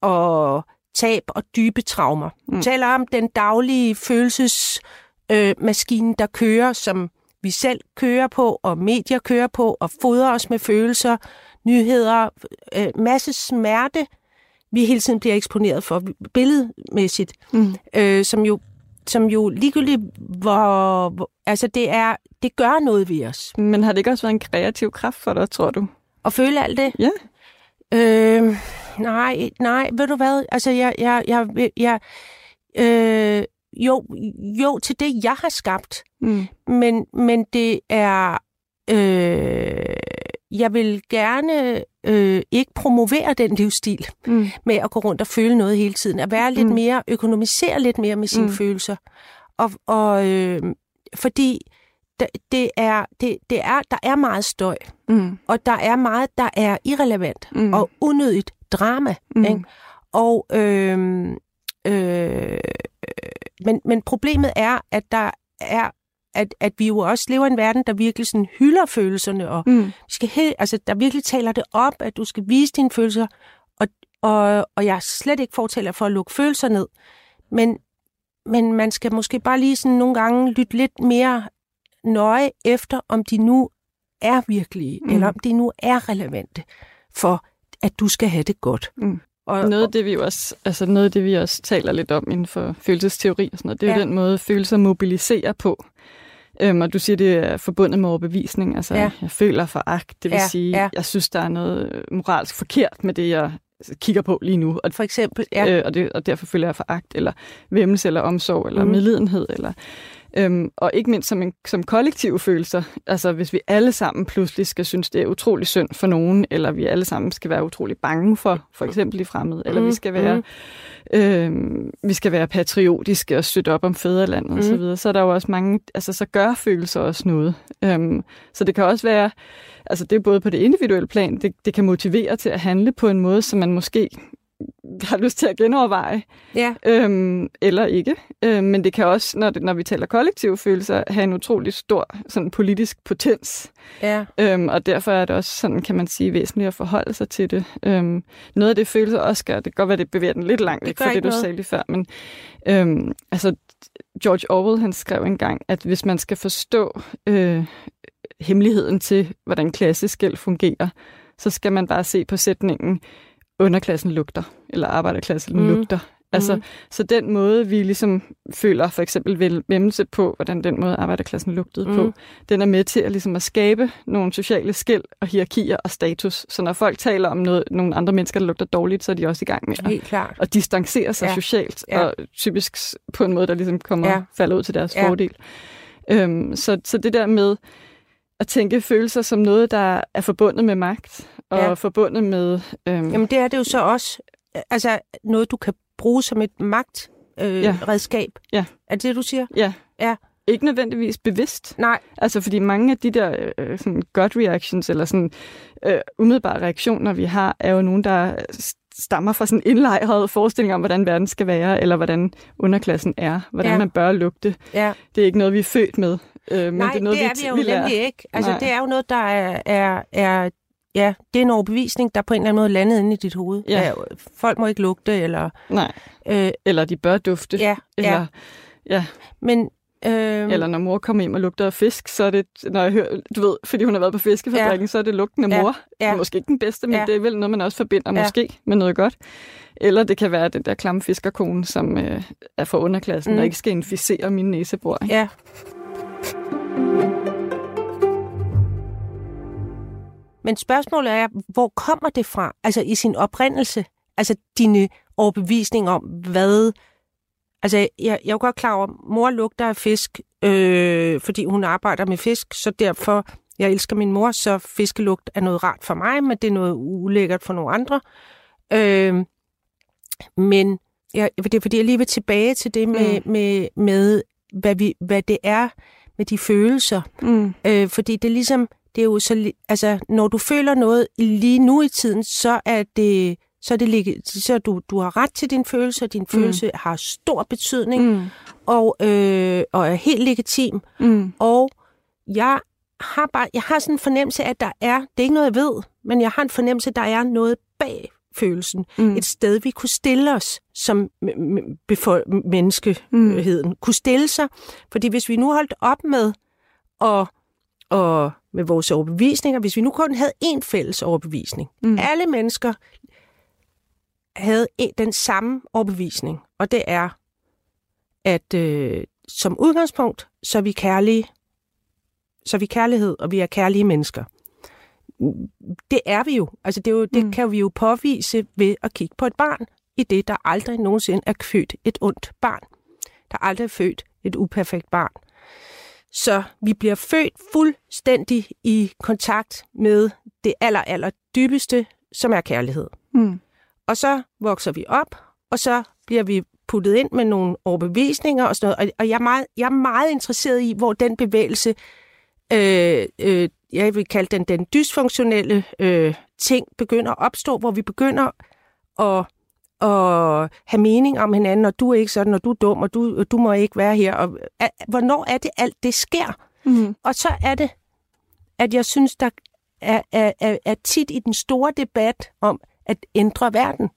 og tab og dybe traumer. Mm. Jeg taler om den daglige følelsesmaskine, øh, der kører, som vi selv kører på, og medier kører på, og fodrer os med følelser, nyheder, øh, masse smerte, vi hele tiden bliver eksponeret for billedmæssigt, Mm. øh, som jo som jo ligegyldigt, hvor, hvor altså det er, det gør noget ved os. Men har det ikke også været en kreativ kraft for dig, tror du? At føle alt det? Ja. Øh, nej, nej, ved du hvad? Altså, jeg, jeg, jeg, jeg øh, jo, jo, til det, jeg har skabt. Mm. Men, men det er... Øh, jeg vil gerne øh, ikke promovere den livsstil Mm. med at gå rundt og føle noget hele tiden. At være lidt Mm. mere, økonomisere lidt mere med sine Mm. følelser. Og, og øh, fordi det er, det, det er, der er meget støj, Mm. og der er meget, der er irrelevant Mm. og unødigt drama. Mm. Ikke? Og, øh, øh, men, men problemet er, at der er at, at vi jo også lever i en verden, der virkelig sådan hylder følelserne, og Mm. vi skal helt, altså, der virkelig taler det op, at du skal vise dine følelser, og, og, og jeg er slet ikke fortæller for at lukke følelser ned. Men, men man skal måske bare lige sådan nogle gange lytte lidt mere nøje efter, om de nu er virkelige, mm. eller om de nu er relevante for, at du skal have det godt. Mm. Og, Noget af det, vi også, altså noget af det, vi også taler lidt om inden for følelsesteori og sådan noget, det er ja. Jo den måde, følelser mobiliserer på. Øhm, og du siger, det er forbundet med overbevisning. Altså, Ja. jeg føler foragt. Det vil Ja, sige, ja. jeg synes, der er noget moralsk forkert med det, jeg kigger på lige nu. Og, for eksempel, ja, øh, og, det, og derfor føler jeg foragt, eller vemmelse, eller omsorg, eller mm. Medlidenhed. Eller, øhm, og ikke mindst som, en, som kollektive følelser. Altså, hvis vi alle sammen pludselig skal synes, det er utrolig synd for nogen, eller vi alle sammen skal være utrolig bange for, for eksempel de fremmede, eller vi Mhm, skal være... Øhm, vi skal være patriotiske og støtte op om fædrelandet mm. og så videre. Så er der jo også mange, altså så gør følelser også noget. Øhm, så det kan også være, altså det er både på det individuelle plan, det, det kan motivere til at handle på en måde, som man måske har lyst til at genoverveje, ja, øhm, eller ikke. Øhm, men det kan også, når, det, når vi taler kollektive følelser, have en utrolig stor sådan politisk potens. ja, Øhm, og derfor er det også sådan, kan man sige, væsentligt at forholde sig til det. Øhm, noget af det følelser også gør, det kan godt være, det bevæger den lidt langt væk fra det, du noget. sagde lige før, men øhm, altså, George Orwell, han skrev engang, at hvis man skal forstå øh, hemmeligheden til, hvordan klasseskæld fungerer, så skal man bare se på sætningen, underklassen lugter, eller arbejderklassen Mm. lugter. Altså, Mm. Så den måde, vi ligesom føler for eksempel vemmelse på, hvordan den måde arbejderklassen lugtede mm. på, den er med til at, ligesom at skabe nogle sociale skæld og hierarkier og status. Så når folk taler om noget, nogle andre mennesker, der lugter dårligt, så er de også i gang med at, helt klart. at distancere sig Ja. socialt, Ja. og typisk på en måde, der ligesom kommer ja. falder ud til deres Ja. fordel. Øhm, så, så det der med at tænke følelser som noget, der er forbundet med magt, og Ja. forbundet med... Øhm, Jamen det er det jo så også, altså noget, du kan bruge som et magtredskab. Øh, Ja. redskab. Ja. Er det det, du siger? ja. Ja. Ikke nødvendigvis bevidst. Nej, Altså, fordi mange af de der øh, sådan gut reactions, eller sådan øh, umiddelbare reaktioner, vi har, er jo nogen, der stammer fra sådan indlejrede forestillinger om, hvordan verden skal være, eller hvordan underklassen er, hvordan Ja. man bør lugte. ja. Det er ikke noget, vi er født med. Øh, men Nej, det er, noget, det er vi, vi jo vi lærer. nemlig ikke. Altså, Nej. det er jo noget, der er, er, er, ja, det er en overbevisning, der på en eller anden måde landet inde i dit hoved. Ja. folk må ikke lugte, eller... Nej, Øh, eller de bør dufte. ja, eller, ja. ja. Men... Øh, Eller når mor kommer hjem og lugter af fisk, så er det, når jeg hører, du ved, fordi hun har været på fiskefabrikken, ja. så er det lugten af Ja. mor. Ja. Måske ikke den bedste, men Ja. ja. det er vel noget, man også forbinder Ja. måske med noget godt. Eller det kan være den der klamme fiskerkone, som øh, er fra underklassen, mm. Og ikke skal inficere mine næsebor. Ja. Men spørgsmålet er, hvor kommer det fra? Altså i sin oprindelse? Altså dine overbevisninger om, hvad... Altså, jeg, jeg er jo godt klar over, at mor lugter af fisk, øh, fordi hun arbejder med fisk, så derfor, jeg elsker min mor, så fiskelugt er noget rart for mig, men det er noget ulækkert for nogle andre. Øh, men jeg, det er fordi, jeg lige vil tilbage til det med, mm. med, med hvad, vi, hvad det er med de følelser. Mm. Øh, fordi det er ligesom, det er jo så, altså, når du føler noget lige nu i tiden, så er det, så er det så du, du har ret til din følelse, og din følelse har stor betydning, Mm. og, øh, og er helt legitim. Mm. Og jeg har bare, jeg har sådan en fornemmelse af, at der er, det er ikke noget, jeg ved, men jeg har en fornemmelse, at der er noget bag følelsen. Mm. Et sted, vi kunne stille os som menneskeheden. Mm. Kunne stille sig. Fordi hvis vi nu holdt op med at og med vores overbevisninger, hvis vi nu kun havde én fælles overbevisning. Mm. Alle mennesker havde en, den samme overbevisning, og det er, at øh, som udgangspunkt, så er vi kærlige, så er vi kærlighed, og vi er kærlige mennesker. Det er vi jo. Altså det, er jo, det Mm. kan vi jo påvise ved at kigge på et barn, i det der aldrig nogensinde er født et ondt barn. Der er aldrig født et uperfekt barn. Så vi bliver født fuldstændig i kontakt med det aller, aller dybeste, som er kærlighed. Mm. Og så vokser vi op, og så bliver vi puttet ind med nogle overbevisninger og sådan noget. Og, og jeg, er meget, jeg er meget interesseret i, hvor den bevægelse, øh, øh, jeg vil kalde den den dysfunktionelle øh, ting, begynder at opstå, hvor vi begynder at, at have mening om hinanden, og du er ikke sådan, og du er dum, og du, og du må ikke være her. Og, at, hvornår er det alt det sker? Mm. Og så er det, at jeg synes, der er, er, er, er tit i den store debat om at ændre verden,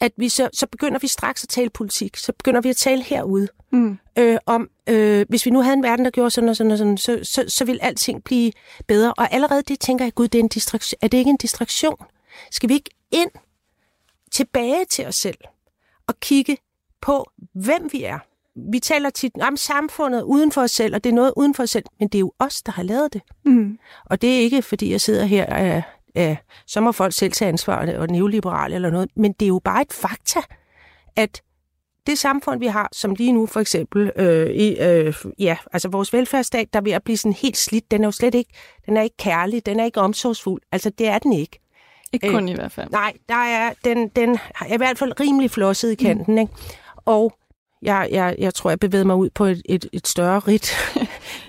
at vi så, så begynder vi straks at tale politik. Så begynder vi at tale herude Mm. øh, om, øh, hvis vi nu havde en verden, der gjorde sådan og sådan og sådan, så, så, så vil alting blive bedre. Og allerede det tænker jeg, gud, det er, en distraktion. er det ikke en distraktion? Skal vi ikke ind tilbage til os selv og kigge på, hvem vi er? Vi taler tit om samfundet uden for os selv, og det er noget uden for os selv, men det er jo os, der har lavet det. Mm. Og det er ikke, fordi jeg sidder her, øh, øh, så må folk selv tage ansvar og neoliberal eller noget, men det er jo bare et fakta, at det samfund, vi har, som lige nu for eksempel, øh, i, øh, ja, altså vores velfærdsstat, der er ved at blive sådan helt slidt, den er jo slet ikke, den er ikke kærlig, den er ikke omsorgsfuld, altså det er den ikke. Ikke Øh, kun i hvert fald. Nej, der er, den, den er i hvert fald rimelig flosset i kanten, mm. ikke? Og jeg, jeg, jeg tror, jeg bevæger mig ud på et, et, et større rit.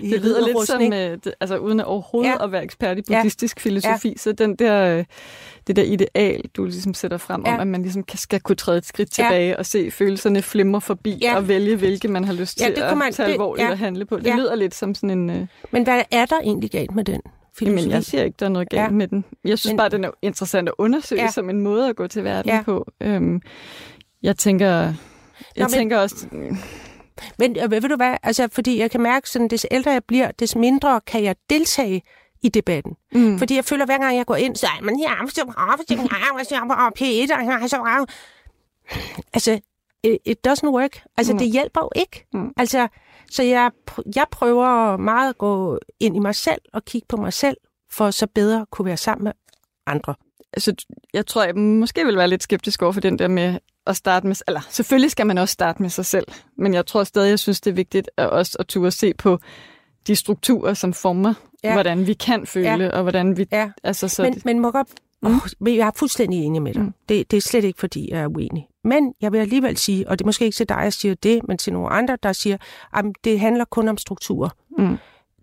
Det lyder lidt som, øh, det, altså uden at overhovedet Ja. ja. at være ekspert i Ja. buddhistisk filosofi, ja. så den der, øh, det der ideal, du ligesom sætter frem Ja. om, at man ligesom kan, skal kunne træde et skridt Ja. tilbage og se følelserne flimre forbi Ja. og vælge, hvilke man har lyst Ja, til det at man- tage det- alvorligt ja. og handle på. Det Ja. lyder lidt som sådan en... Øh, Men hvad er der egentlig galt med den filosofi? Jamen, jeg siger ikke, der er noget galt Ja. med den. Jeg synes Men- Men... bare, den er interessant at undersøge Ja. som en måde at gå til verden Ja. på. Øhm, jeg tænker... Jeg men- men... tænker også... Men øh, ved du hvad, altså, fordi jeg kan mærke, sådan, des ældre jeg bliver, des mindre kan jeg deltage i debatten. Mm. Fordi jeg føler, hver gang jeg går ind, så er man, ja, så bra, så bra, så bra, P1, og jeg er så bra. Altså, it, it doesn't work. Altså, Nej. det hjælper jo ikke. Mm. Altså, så jeg, jeg prøver meget at gå ind i mig selv og kigge på mig selv, for så bedre at kunne være sammen med andre. altså, jeg tror, jeg måske vil være lidt skeptisk over for den der med at starte med... Eller selvfølgelig skal man også starte med sig selv, men jeg tror stadig, jeg synes, det er vigtigt at også at turde se på de strukturer, som former, Ja. hvordan vi kan føle, Ja. og hvordan vi... Ja. Altså, så Men, det, men må godt... Oh, men jeg er fuldstændig enig med dig. Mm. Mm. Det, det er slet ikke, fordi jeg er uenig. Men jeg vil alligevel sige, og det er måske ikke til dig, jeg siger det, men til nogle andre, der siger, at det handler kun om strukturer. mm.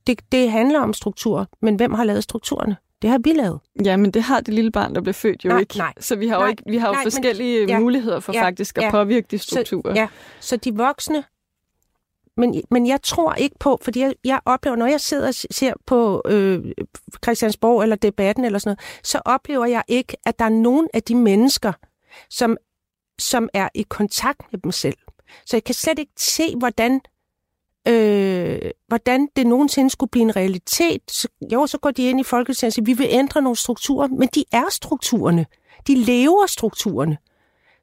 Det, det handler om strukturer, men hvem har lavet strukturerne? Det har vi lavet. Ja, men det har det lille barn, der blev født jo Nej, ikke. nej. så vi har Nej, jo, ikke, vi har jo nej, men- forskellige ja, muligheder for ja, faktisk at ja. påvirke de strukturer. Så, ja, så de voksne... Men, men jeg tror ikke på, fordi jeg, jeg oplever, når jeg sidder og ser på øh, Christiansborg eller debatten eller sådan noget, så oplever jeg ikke, at der er nogen af de mennesker, som, som er i kontakt med dem selv. Så jeg kan slet ikke se, hvordan, øh, hvordan det nogensinde skulle blive en realitet. Så, jo, så går de ind i Folketinget og siger, vi vil ændre nogle strukturer, men de er strukturerne. De lever strukturerne.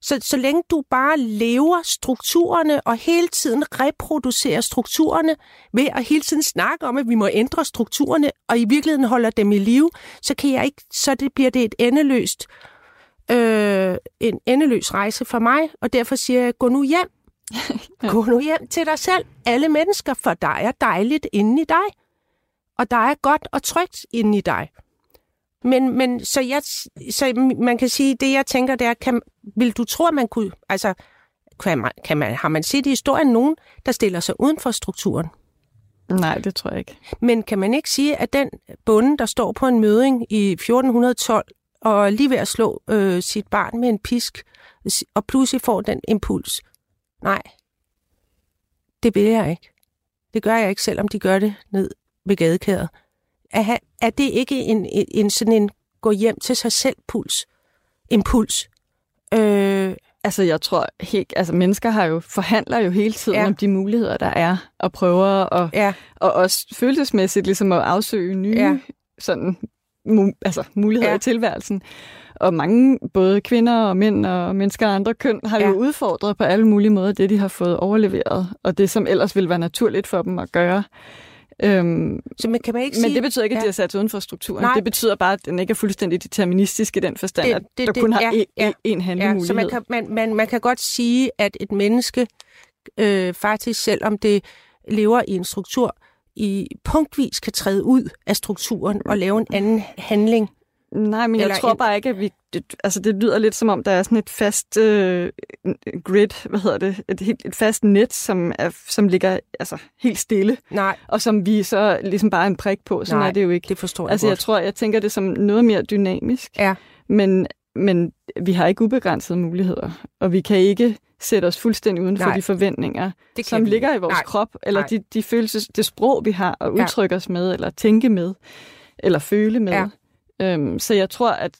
Så, så længe du bare lever strukturerne og hele tiden reproducerer strukturerne ved at hele tiden snakke om, at vi må ændre strukturerne, og i virkeligheden holder dem i live, så kan jeg ikke, så det bliver det et endeløst, øh, en endeløs rejse for mig, og derfor siger jeg, gå nu hjem. Gå nu hjem til dig selv, alle mennesker, for der er dejligt inde i dig. Og der er godt og trygt inde i dig. Men, men så, jeg, så man kan sige, det jeg tænker, det er, kan, vil du tro, at man kunne, altså, kan man, kan man, har man set i historien nogen, der stiller sig uden for strukturen? Nej, det tror jeg ikke. Men kan man ikke sige, at den bonde, der står på en møding i 1412, og lige ved at slå øh, sit barn med en pisk, og pludselig får den impuls, nej, det vil jeg ikke. Det gør jeg ikke, selvom de gør det ned ved gadekæret. Er, er det ikke en, en, en sådan en gå hjem til sig selv puls? Impuls? Øh, Altså, jeg tror helt, altså mennesker har jo, forhandler jo hele tiden Ja. om de muligheder, der er, og prøver at, ja, og også følelsesmæssigt ligesom at afsøge nye ja. sådan, mu- altså, muligheder Ja. i tilværelsen. Og mange, både kvinder og mænd og mennesker af andre køn, har Ja. jo udfordret på alle mulige måder det, de har fået overleveret, og det, som ellers ville være naturligt for dem at gøre. Øhm, så man kan man ikke men sige... det betyder ikke, at ja. de har sat uden for strukturen. Nej. Det betyder bare, at den ikke er fuldstændig deterministisk i den forstand, Det- at det- der det- kun har ja, én, ja. én handlemulighed. Ja, så man kan, man, man, man kan godt sige, at et menneske øh, faktisk, selvom det lever i en struktur, i punktvis kan træde ud af strukturen og lave en anden handling. Nej, men jeg Eller tror en- bare ikke, at vi... Det, altså, det lyder lidt som om, der er sådan et fast øh, grid, hvad hedder det? Et, helt, et fast net, som, er, som ligger altså, helt stille, Nej, og som vi så ligesom bare er en prik på. Sådan Nej, er det jo ikke. det forstår Altså, jeg jeg godt. tror, jeg tænker det som noget mere dynamisk. Ja. Men, men vi har ikke ubegrænsede muligheder, og vi kan ikke sætte os fuldstændig uden for de forventninger, som vi ligger i vores Nej. krop, eller Nej. de, de følelses, det sprog, vi har at Ja. udtrykke os med, eller tænke med, eller føle med. Ja. Øhm, så jeg tror, at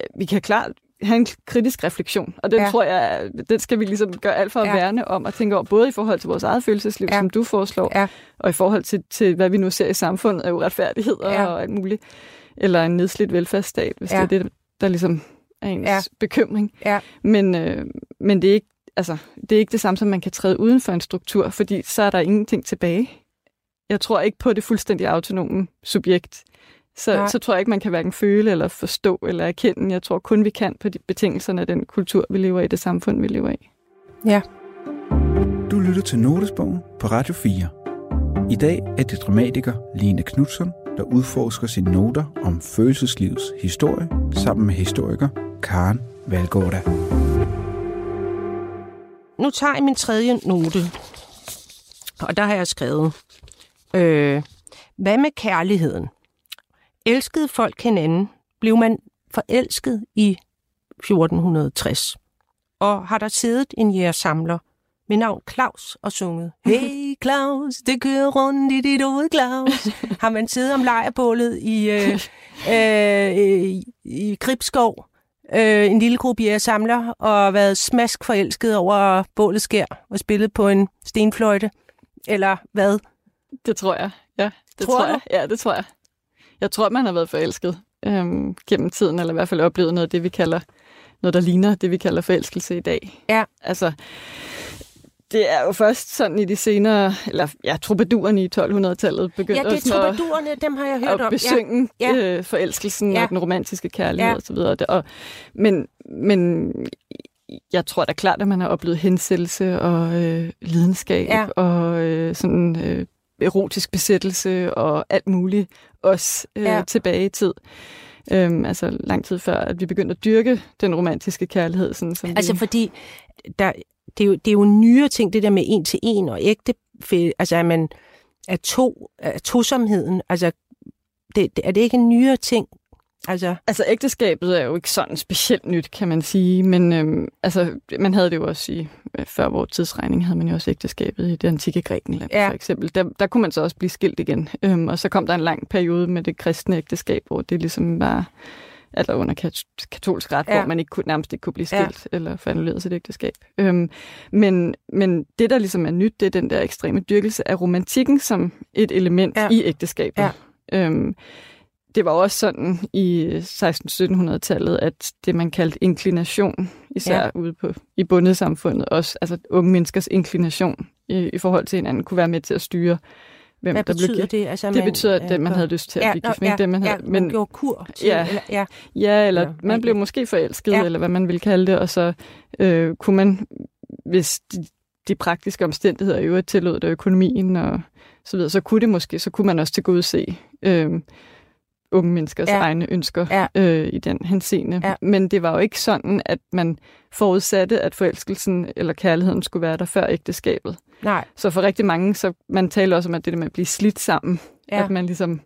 øh, vi kan klart have en kritisk refleksion, og den Ja. ja. tror jeg, den skal vi ligesom gøre alt for at Ja. ja. værne om, og tænke over, både i forhold til vores eget følelsesliv, Ja. ja. som du foreslår, Ja. og i forhold til, til, hvad vi nu ser i samfundet af uretfærdigheder Ja. ja. og alt muligt, eller en nedslidt velfærdsstat, hvis Ja. ja. det er det, der ligesom er ens Ja. ja. bekymring. Ja. Men, øh, men det er ikke altså, det er ikke det samme, som man kan træde uden for en struktur, fordi så er der ingenting tilbage. Jeg tror ikke på det fuldstændig autonome subjekt. Så, Nej. så tror jeg ikke, man kan hverken føle eller forstå eller erkende. Jeg tror kun, vi kan på de betingelserne af den kultur, vi lever i, det samfund, vi lever i. Ja. Du lytter til Notesbogen på Radio 4. I dag er det dramatiker Line Knudsen, der udforsker sine noter om følelseslivets historie sammen med historiker Karen Valgårda. Nu tager jeg min tredje note, og der har jeg skrevet, øh, hvad med kærligheden? Elskede folk hinanden? Blev man forelsket i 1460? Og har der siddet en jægersamler med navn Claus og sunget Hey Claus, det kører rundt i dit hoved, Claus. har man siddet om lejrbålet i, øh, øh, i, i Gribskov, øh, en lille gruppe jægersamler, og været smask forelsket over bålet skær og spillet på en stenfløjte? Eller hvad? Det tror jeg. Ja, det Tror tror, jeg. Ja, det tror jeg. Jeg tror, man har været forelsket øhm, gennem tiden, eller i hvert fald oplevet noget af det, vi kalder, noget der ligner det, vi kalder forelskelse i dag. Ja. Altså, det er jo først sådan i de senere, eller ja, troubadourerne i 1200-tallet begyndte Ja, det er at- troubadourerne, dem har jeg hørt at om. besynge Ja. øh, forelskelsen Ja. og den romantiske kærlighed Ja. og så videre. Og, men, men jeg tror da klart, at man har oplevet hensættelse og øh, lidenskab Ja. og øh, sådan øh, erotisk besættelse og alt muligt også øh, ja. tilbage i tid. Øhm, altså lang tid før, at vi begyndte at dyrke den romantiske kærlighed. Sådan, som Altså vi, fordi, der, det, er jo, det er jo en nyere ting, det der med en til en og ægte, altså at man er to, er tosomheden, altså det, det, er det ikke en nyere ting? Altså, Altså ægteskabet er jo ikke sådan specielt nyt, kan man sige, men øhm, altså, man havde det jo også i, øh, før vores tidsregning, havde man jo også ægteskabet i det antikke Grækenland, Ja. for eksempel. Der, der kunne man så også blive skilt igen, øhm, og så kom der en lang periode med det kristne ægteskab, hvor det ligesom var eller under kat- katolsk ret, Ja. hvor man ikke kunne, nærmest ikke kunne blive skilt ja. eller få annulleret sit ægteskab. Øhm, men, men det, der ligesom er nyt, det er den der ekstreme dyrkelse af romantikken som et element Ja. i ægteskabet. Ja. Øhm, det var også sådan i 1600-1700-tallet, at det, man kaldte inklination, især Ja. ude på, i bundetsamfundet, også altså unge menneskers inklination i, i forhold til hinanden, kunne være med til at styre, hvem hvad der blev betyder gift. det? Altså, Det betyder, at det, man havde lyst til at blive nå, gift med, det, man ja, havde, man men gjorde kur til, Ja. eller, ja, Ja, eller Ja, ja, man blev måske forelsket, Ja. ja. eller hvad man vil kalde det, og så øh, kunne man, hvis de, de praktiske omstændigheder i øvrigt tillod det, økonomien og så videre, så kunne det måske, så kunne man også til gud se øh, unge menneskers Ja. egne ønsker Ja. øh, i den henseende. Ja. Men det var jo ikke sådan, at man forudsatte, at forelskelsen eller kærligheden skulle være der før ægteskabet. nej, Så for rigtig mange, så man taler også om, at det der med at blive slidt sammen, ja. at man ligesom,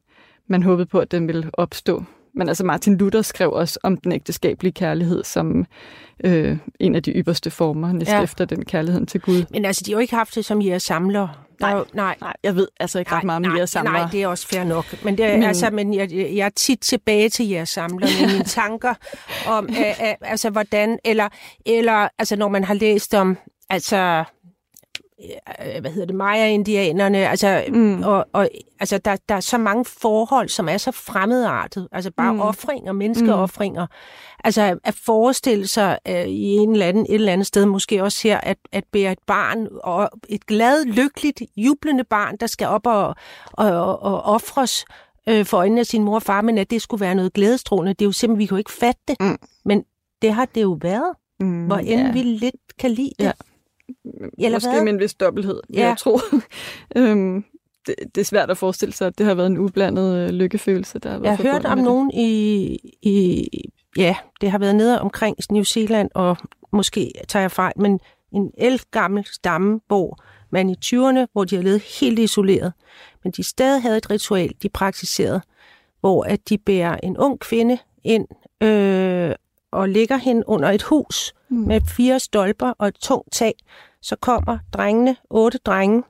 man håbede på, at den ville opstå. Men altså Martin Luther skrev også om den ægteskabelige kærlighed som øh, en af de ypperste former, næst Ja. efter den kærligheden til Gud. men altså, de har jo ikke haft det som jeres samler. Er jo, nej, Nej, jeg ved altså ikke ret meget om nej, jeres samlere. Nej, det er også fair nok. Men, det, men, Men- altså, men jeg, jeg er tit tilbage til jeres samler med mine tanker om, øh, øh, altså hvordan, eller, eller altså når man har læst om, altså, hvad hedder det, Maya-indianerne, altså, mm. Mm. og, og altså, der, der er så mange forhold, som er så fremmedartet, altså bare mm. Mm. offringer, menneskeoffringer, altså at forestille sig øh, i en eller anden, et eller andet sted, måske også her, at, at bære et barn, og et glad, lykkeligt, jublende barn, der skal op og, og, og, og offres øh, for øjnene af sin mor og far, men at det skulle være noget glædestrålende, det er jo simpelthen, vi kan jo ikke fatte det, Mm. men det har det jo været, Mm, hvor end ja. vi lidt kan lide det. Ja. Eller måske hvad? med en vis dobbelthed, Ja. jeg tror. øhm, det, det er svært at forestille sig, at det har været en ublandet øh, lykkefølelse, der har været Jeg har hørt om det. nogen i, i, ja, det har været nede omkring New Zealand, og måske tager jeg fejl, men en elgammel stamme, hvor man i 20'erne, hvor de har levet helt isoleret, men de stadig havde et ritual, de praktiserede, hvor at de bærer en ung kvinde ind øh, og lægger hende under et hus Mm. med fire stolper og et tungt tag. Så kommer drengene, otte drenge,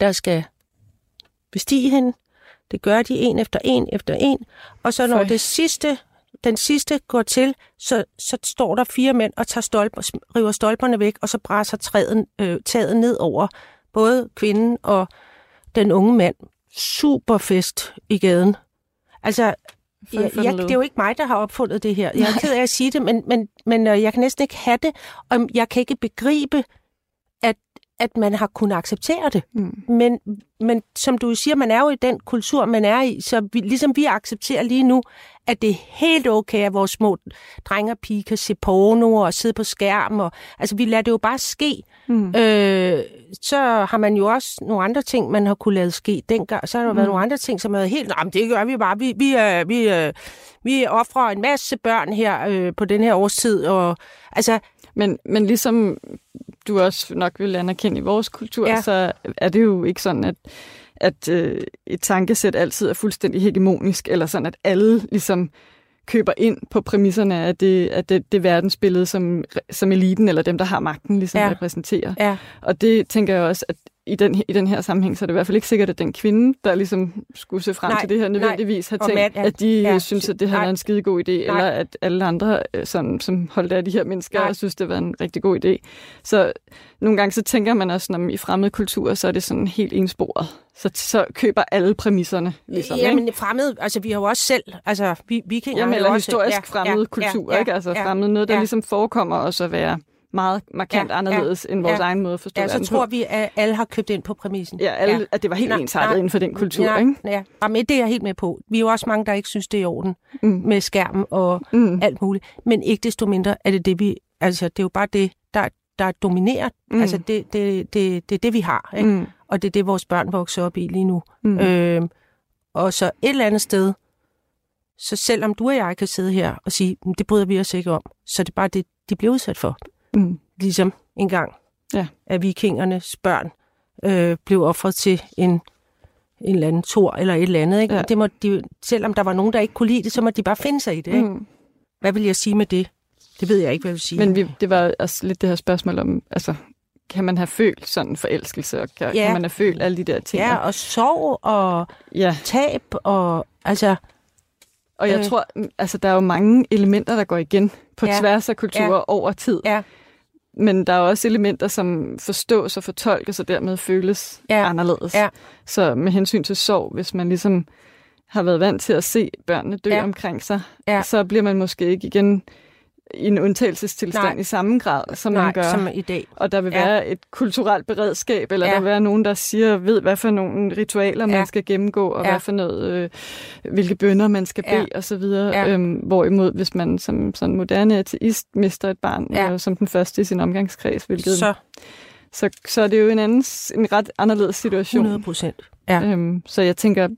der skal bestige hende. Det gør de en efter en efter en. Og så når Føj. det sidste, den sidste går til, så, så står der fire mænd og tager stolper, river stolperne væk, og så brænder træet, øh, taget ned over både kvinden og den unge mand. Super fest i gaden. Altså, Jeg, jeg, det er jo ikke mig, der har opfundet det her. Jeg er ked af at sige det, men, men, men øh, jeg kan næsten ikke have det, og jeg kan ikke begribe, at, man har kunnet acceptere det. Mm. Men, men som du siger, man er jo i den kultur, man er i, så vi, ligesom vi accepterer lige nu, at det er helt okay, at vores små drenge og piger kan se porno og sidde på skærm. Og, altså, vi lader det jo bare ske. Mm. Øh, så har man jo også nogle andre ting, man har kunne lade ske dengang. Så har der mm. været nogle andre ting, som er helt... Jamen, det gør vi bare. Vi, vi, øh, vi, øh, vi offrer en masse børn her øh, på den her årstid. Og, altså, Men, men ligesom du også nok vil anerkende i vores kultur, Ja. så er det jo ikke sådan, at, at øh, et tankesæt altid er fuldstændig hegemonisk, eller sådan, at alle ligesom køber ind på præmisserne af det, af det, det verdensbillede, som, som eliten eller dem, der har magten, ligesom ja. repræsenterer. ja, Og det tænker jeg også, at i den, i den her sammenhæng, så er det i hvert fald ikke sikkert, at den kvinde, der ligesom skulle se frem Nej, til det her, nødvendigvis har tænkt, ja. at de Ja. ja, synes, at det har Nej. været en skide god idé, Nej. eller at alle andre, øh, som, som holdt af de her mennesker, Nej. synes, det var en rigtig god idé. Så nogle gange så tænker man også, når man i fremmede kulturer, så er det sådan helt ensporet. Så, så køber alle præmisserne, ligesom. Jamen, ikke? fremmed, altså vi har jo også selv, altså vi, vikinger Jamen, eller også, historisk ja, fremmede ja, kultur, ja, ikke? Altså ja, fremmede noget, der ja. ligesom forekommer også at være meget markant Ja, ja, anderledes end vores ja. egen måde at forstå Ja, så tror på. vi, at alle har købt ind på præmissen. Ja, alle, ja. at det var helt Nej, ensartet nej. inden for den kultur, ja, ikke? Ja, Jamen, det er jeg helt med på. Vi er jo også mange, der ikke synes, det er i orden Mm. med skærmen og Mm. alt muligt. Men ikke desto mindre er det det, vi... Altså, det er jo bare det, der, der dominerer. Mm. Altså, det, det, det, det er det, vi har. Ikke? Mm. Og det er det, vores børn vokser op i lige nu. Mm. Øh, og så et eller andet sted, så selvom du og jeg kan sidde her og sige, "Men det bryder vi os ikke om, så er det bare det, de bliver udsat for. Mm. Ligesom engang, Ja. at vikingernes børn øh, blev offret til en, en eller anden tor eller et eller andet. Ikke? Ja. Det må de, selvom der var nogen, der ikke kunne lide det, så må de bare finde sig i det. Ikke? Mm. Hvad vil jeg sige med det? Det ved jeg ikke, hvad jeg vil sige. Men vi, det var også lidt det her spørgsmål om, altså, kan man have følt sådan en forelskelse, og kan, Ja. kan man have følt alle de der ting? ja, og sorg og ja. tab og altså... Og jeg Øh. tror, altså, der er jo mange elementer, der går igen på Ja. tværs af kulturer ja. over tid. Ja. Men der er også elementer, som forstås og fortolkes, og dermed føles Ja. anderledes. Ja. Så med hensyn til sorg, hvis man ligesom har været vant til at se børnene dø ja. omkring sig, Ja. så bliver man måske ikke igen i en undtagelsestilstand Nej. i samme grad, som Nej, man gør. som i dag. Og der vil Ja. være et kulturelt beredskab, eller Ja. der vil være nogen, der siger, ved hvad for nogle ritualer man Ja. skal gennemgå, og Ja. hvad for noget, øh, hvilke bønder man skal bede, Ja. og så videre. Ja. Øhm, hvorimod, hvis man som sådan moderne ateist mister et barn, ja. øh, som den første i sin omgangskreds, hvilket, Så så, så er det jo en, anden, en ret anderledes situation. 100 procent. Ja. Øhm, så jeg tænker,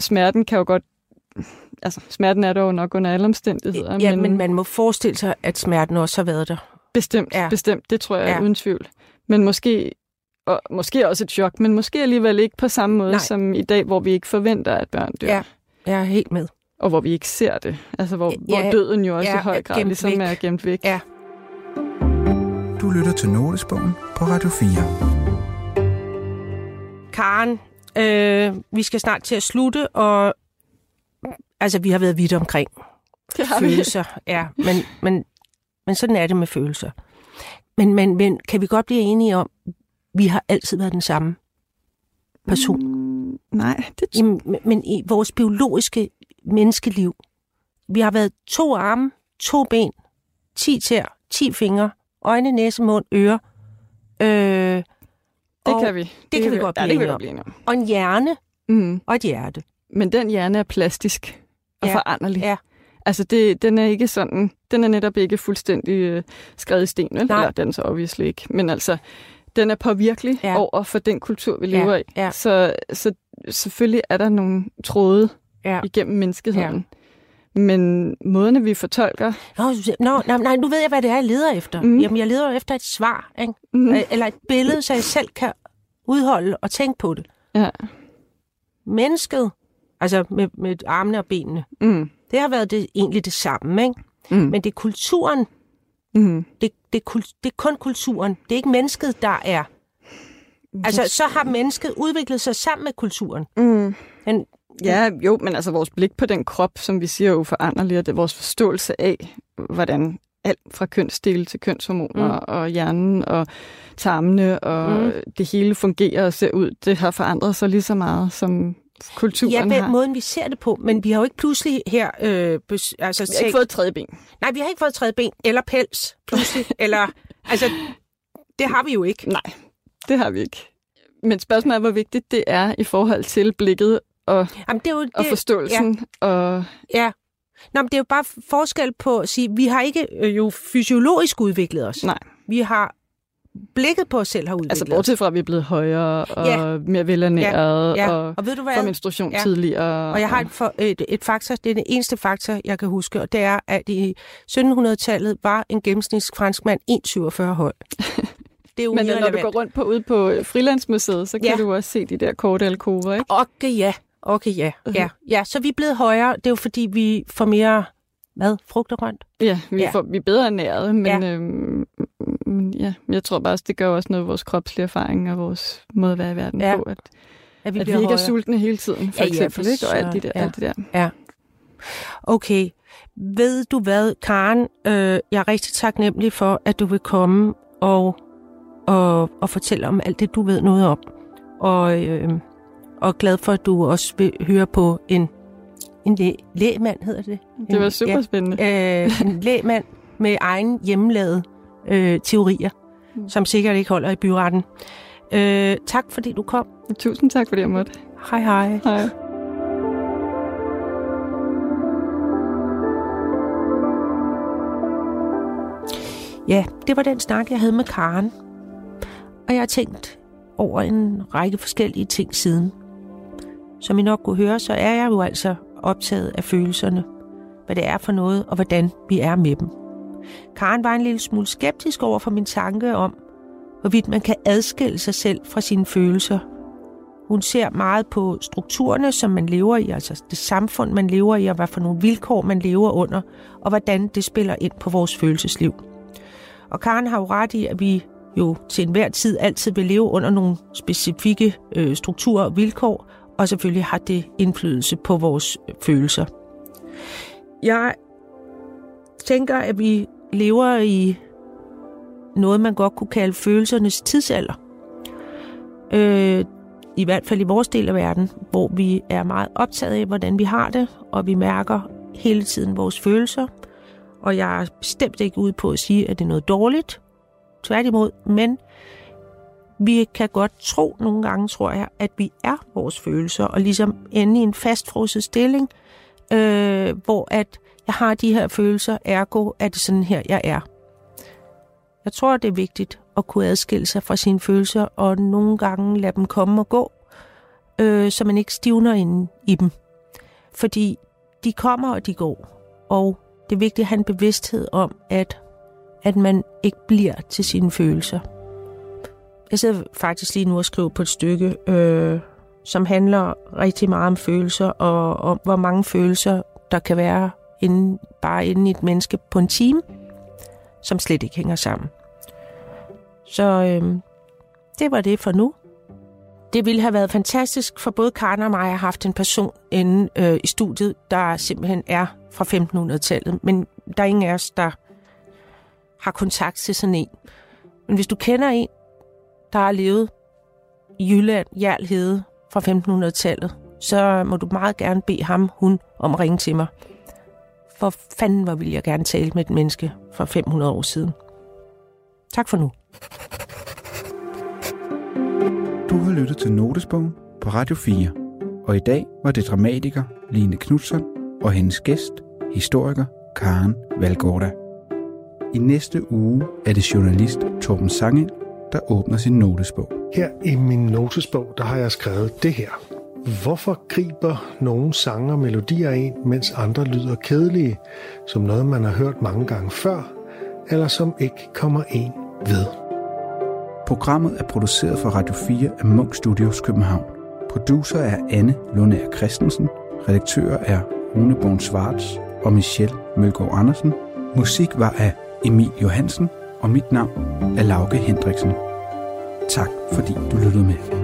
smerten kan jo godt... Altså, smerten er der jo nok under alle omstændigheder. Ja, men man må forestille sig, at smerten også har været der. Bestemt, Ja. bestemt. Det tror jeg Ja. uden tvivl. Men måske, og måske også et chok, men måske alligevel ikke på samme måde Nej. Som i dag, hvor vi ikke forventer, at børn dør. Ja. Jeg er helt med. Og hvor vi ikke ser det. Altså hvor, Ja, hvor døden jo også ja, i høj er grad gemt ligesom væk. er gemt væk. Ja. Du lytter til Notesbogen på Radio 4. Karen, øh, vi skal snart til at slutte, og altså, vi har været vidt omkring Det har vi. følelser. Ja, men, men, men sådan er det med følelser. Men, men, men kan vi godt blive enige om, vi har altid været den samme person? Mm, nej, det Jamen, men- men i vores biologiske menneskeliv, vi har været to arme, to ben, ti tær, ti fingre, øjne, næse, mund, ører. Øh, det kan vi. Det, kan vi godt ja, blive det kan vi enige godt blive enige om. Og en hjerne Mm. og et hjerte. Men den hjerne er plastisk og Ja. foranderlig. Ja. Altså, det, den er ikke sådan, den er netop ikke fuldstændig øh, skrevet i sten? Nej. Eller den så obviously ikke. Men altså, den er påvirkelig Ja. over for den kultur, vi lever Ja, i. ja. Så, så selvfølgelig er der nogle tråde Ja. igennem menneskeheden. Ja. Men måderne, vi fortolker... Nå, nå, nej, nej, nu ved jeg, hvad det er, jeg leder efter. Mm. Jamen, jeg leder efter et svar, ikke? Mm, eller et billede, så jeg selv kan udholde og tænke på det. ja. Mennesket, altså med, med armene og benene, Mm, det har været det, egentlig det samme, ikke? mm, Men det er kulturen, mm. det, det, er kul, det er kun kulturen. Det er ikke mennesket, der er. Altså, så har mennesket udviklet sig sammen med kulturen. Mm. Den, Ja, jo, men altså vores blik på den krop, som vi siger er uforanderlig, og det er vores forståelse af, hvordan alt fra kønsdele til kønshormoner Mm. og hjernen og tarmene og mm. det hele fungerer og ser ud, det har forandret sig lige så meget, som kulturen ja, har. den måden, vi ser det på. Men vi har jo ikke pludselig her... Øh, bes, altså, Vi har ikke fået et tredje ben. Nej, vi har ikke fået tredje ben eller pels, pludselig. eller, altså, det har vi jo ikke. Nej, det har vi ikke. Men spørgsmålet er, hvor vigtigt det er i forhold til blikket og, Jamen, det er jo, det, og forståelsen. Ja. Og, Ja. Nå, men det er jo bare forskel på at sige, vi har ikke øh, jo fysiologisk udviklet os. nej, Vi har blikket på os selv har udviklet altså bortset fra, at vi er blevet højere og Ja. mere velernæret Ja, og og ved du får hvad? menstruation Ja. tidligere. Og jeg har et, for, et, et faktor, det er det eneste faktor, jeg kan huske, og det er, at i 1700-tallet var en gennemsnitlig franskmand 1,47 høj. Det er jo Men når du går rundt på ude på Frilandsmuseet, så kan Ja. du også se de der korte alkover, ikke? Okay, ja. Okay, ja. ja. Ja, så vi er blevet højere. Det er jo fordi, vi får mere mad, frugt og grønt. Ja, vi, Ja. ja. Får, vi er bedre ernæret, men Ja. ja. Øhm, men ja, jeg tror bare også, det gør også noget af vores kropslige erfaring og vores måde at være i verden Ja. ja. på, at, At vi, at vi ikke er højere. sultne hele tiden, for Ja, ja, eksempel, for ikke? Og alt, det der, ja. alt det der. Okay. Ved du hvad, Karen? Øh, jeg er rigtig taknemmelig for, at du vil komme og, og, og fortælle om alt det, du ved noget om. Og, øh, og glad for, at du også vil høre på en, en læ, lægmand, hedder det? Det var En- super spændende. Ja, øh, en lægmand med egen hjemmelavede øh, teorier, Mm. som sikkert ikke holder i byretten. Øh, tak fordi du kom. Tusind tak, fordi jeg måtte. Hej hej. Hej. Ja, det var den snak, jeg havde med Karen. Og jeg har tænkt over en række forskellige ting siden. Som I nok kunne høre, så er jeg jo altså optaget af følelserne. Hvad det er for noget, og hvordan vi er med dem. Karen var en lille smule skeptisk over for min tanke om, hvorvidt man kan adskille sig selv fra sine følelser. Hun ser meget på strukturerne, som man lever i, altså det samfund, man lever i, og hvad for nogle vilkår, man lever under, og hvordan det spiller ind på vores følelsesliv. Og Karen har jo ret i, at vi jo til enhver tid altid vil leve under nogle specifikke øh, strukturer og vilkår, og selvfølgelig har det indflydelse på vores øh, følelser. Jeg tænker, at vi lever i noget, man godt kunne kalde følelsernes tidsalder. Øh, I hvert fald i vores del af verden, hvor vi er meget optaget af, hvordan vi har det, og vi mærker hele tiden vores følelser. Og jeg er bestemt ikke ude på at sige, at det er noget dårligt. Tværtimod, men vi kan godt tro nogle gange, tror jeg, at vi er vores følelser, og ligesom ende i en fastfrosset stilling, øh, hvor at jeg har de her følelser, ergo er det sådan her, jeg er. Jeg tror, det er vigtigt at kunne adskille sig fra sine følelser, og nogle gange lade dem komme og gå, øh, så man ikke stivner inde i dem. Fordi de kommer og de går, og det er vigtigt at have en bevidsthed om, at, at man ikke bliver til sine følelser. Jeg sidder faktisk lige nu og skriver på et stykke, øh, som handler rigtig meget om følelser, og om hvor mange følelser, der kan være inde, bare inde i et menneske på en time, som slet ikke hænger sammen. Så øhm, det var det for nu. Det ville have været fantastisk for både Karen og mig at have haft en person inde øh, i studiet, der simpelthen er fra 1500-tallet. Men der er ingen af os, der har kontakt til sådan en. Men hvis du kender en, der har levet i Jylland, Jarl Hede, fra 1500-tallet, så må du meget gerne bede ham, hun, om at ringe til mig. For fanden, hvor vil jeg gerne tale med et menneske for 500 år siden. Tak for nu. Du har lyttet til Notesbogen på Radio 4. Og i dag var det dramatiker Line Knudsen og hendes gæst, historiker Karen Valgårda. I næste uge er det journalist Torben Sange, der åbner sin notesbog. Her i min notesbog, der har jeg skrevet det her. Hvorfor griber nogle sange og melodier ind, mens andre lyder kedelige, som noget, man har hørt mange gange før, eller som ikke kommer en ved? Programmet er produceret for Radio 4 af Munk Studios København. Producer er Anne Lundær Christensen. Redaktører er Rune Born Svarts og Michelle Mølgaard Andersen. Musik var af Emil Johansen, og mit navn er Lauke Hendriksen. Tak fordi du lyttede med.